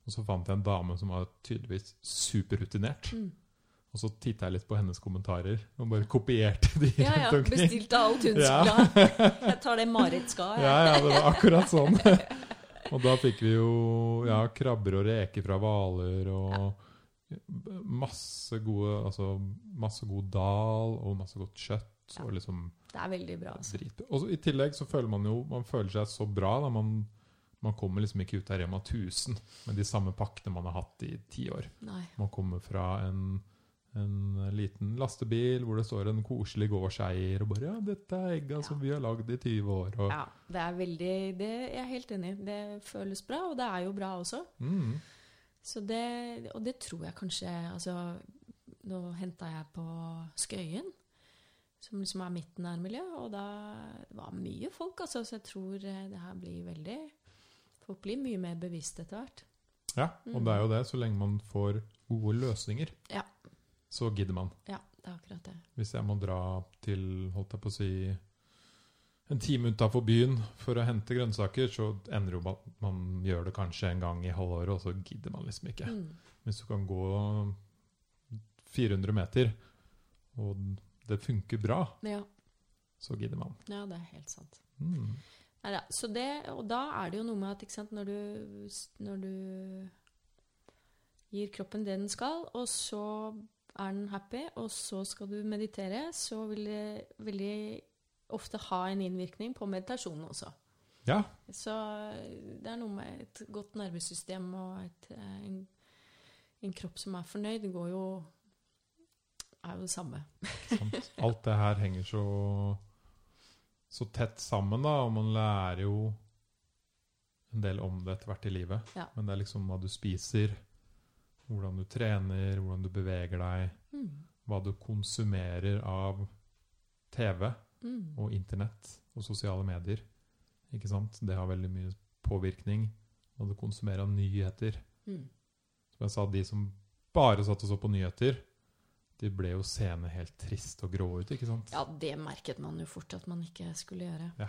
Og så fant jeg en dame som var tydeligvis superrutinert. Mm. Og så titta jeg litt på hennes kommentarer og bare kopierte de Ja, ja. Bestilte alt hun skulle ha. Jeg tar det Marit skal. Ja, ja, det var akkurat sånn. og da fikk vi jo ja, krabber og reker fra hvaler og masse gode Altså masse god dal og masse godt kjøtt. Ja. Og liksom Det er veldig bra. Altså. drit. Og så I tillegg så føler man jo Man føler seg så bra. da Man, man kommer liksom ikke ut av Rema 1000 med de samme pakkene man har hatt i ti år. Nei. Man kommer fra en, en liten lastebil hvor det står en koselig gårdseier og bare 'Ja, dette er egga Ja. som vi har lagd i 20 år.' Og, Ja, det er veldig det, Jeg er helt enig. Det føles bra, og det er jo bra også. mm, Så det, og det tror jeg kanskje Altså, nå henta jeg på Skøyen, som liksom er mitt nærmiljø, og da var mye folk, altså, så jeg tror eh, det her blir veldig Folk blir mye mer bevisst etter hvert. ja, og det er jo det. Så lenge man får gode løsninger, Ja. Så gidder man. Ja, det er akkurat det. Hvis jeg må dra til holdt jeg på å si, en time utafor byen for å hente grønnsaker, så ender jo man, man gjør det kanskje en gang i halvåret, og så gidder man liksom ikke. Mm. Hvis du kan gå 400 meter, og det funker bra, Ja, så gidder man. ja, det er helt sant. Mm. Neida, så det, og da er det jo noe med at sant, når, du, når du gir kroppen det den skal, og så er den happy, og så skal du meditere, så vil det veldig ofte ha en innvirkning på meditasjonen også. Ja, Så det er noe med et godt nervesystem og et, eh, en, en kropp som er fornøyd, det går jo er jo det samme. sant. Alt det her henger så, så tett sammen, da, og man lærer jo en del om det etter hvert i livet. Ja. Men det er liksom hva du spiser, hvordan du trener, hvordan du beveger deg, Mm. hva du konsumerer av TV Mm. og internett og sosiale medier. Ikke sant? Det har veldig mye påvirkning. Hva du konsumerer av nyheter. Mm. Som jeg sa, de som bare satt og så på nyheter, de ble jo seende helt trist og grå ut, ikke sant? Ja, det merket man jo fort at man ikke skulle gjøre. Ja.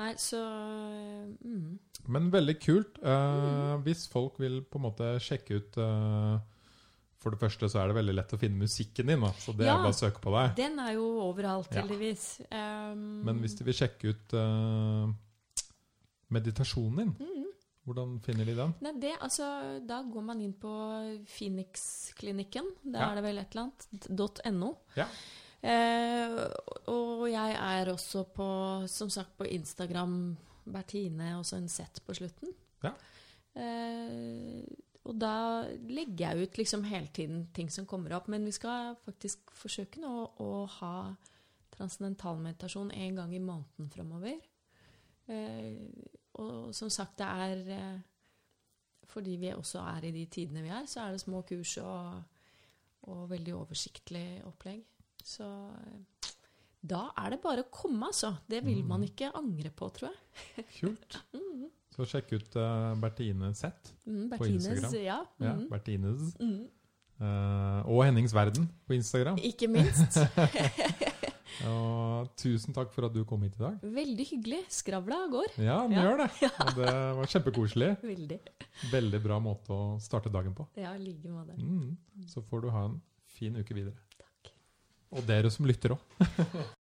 Nei, så mm. Men veldig kult. Eh, Hvis folk vil på en måte sjekke ut eh, For det første så er det veldig lett å finne musikken din, da, så det Ja. er bare å søke på deg. Den er jo overalt, Ja. Um, Men hvis de vil sjekke ut eh, meditasjonen din, mm. hvordan finner de den? Nei, det, altså, da går man inn på Phoenix-klinikken. Der Ja. er det vel et eller annet. .no. Ja. Eh, og jeg er også på, som sagt, på Instagram. Bertine, også en Z på slutten. Ja. Eh, og da legger jeg ut liksom hele tiden ting som kommer opp. Men vi skal faktisk forsøke nå å ha transcendentalmeditasjon en gang i måneden framover. Eh, og som sagt, det er eh, Fordi vi også er i de tidene vi er, så er det små kurs og, og veldig oversiktlig opplegg. Så eh, da er det bare å komme, altså. Det vil man ikke angre på, tror jeg. Kult. Så sjekk ut uh, Bertine Z. Mm, På Instagram. ja. Ja, Mm, Bertines. mm. Eh, og Hennings Verden på Instagram. Ikke minst. Og tusen takk for at du kom hit i dag. Veldig hyggelig. Skravla går. Ja, den Ja. gjør det. Og det var kjempekoselig. Veldig. Veldig bra måte å starte dagen på. Ja, i like måte. Mm. Så får du ha en fin uke videre. Og dere som lytter òg.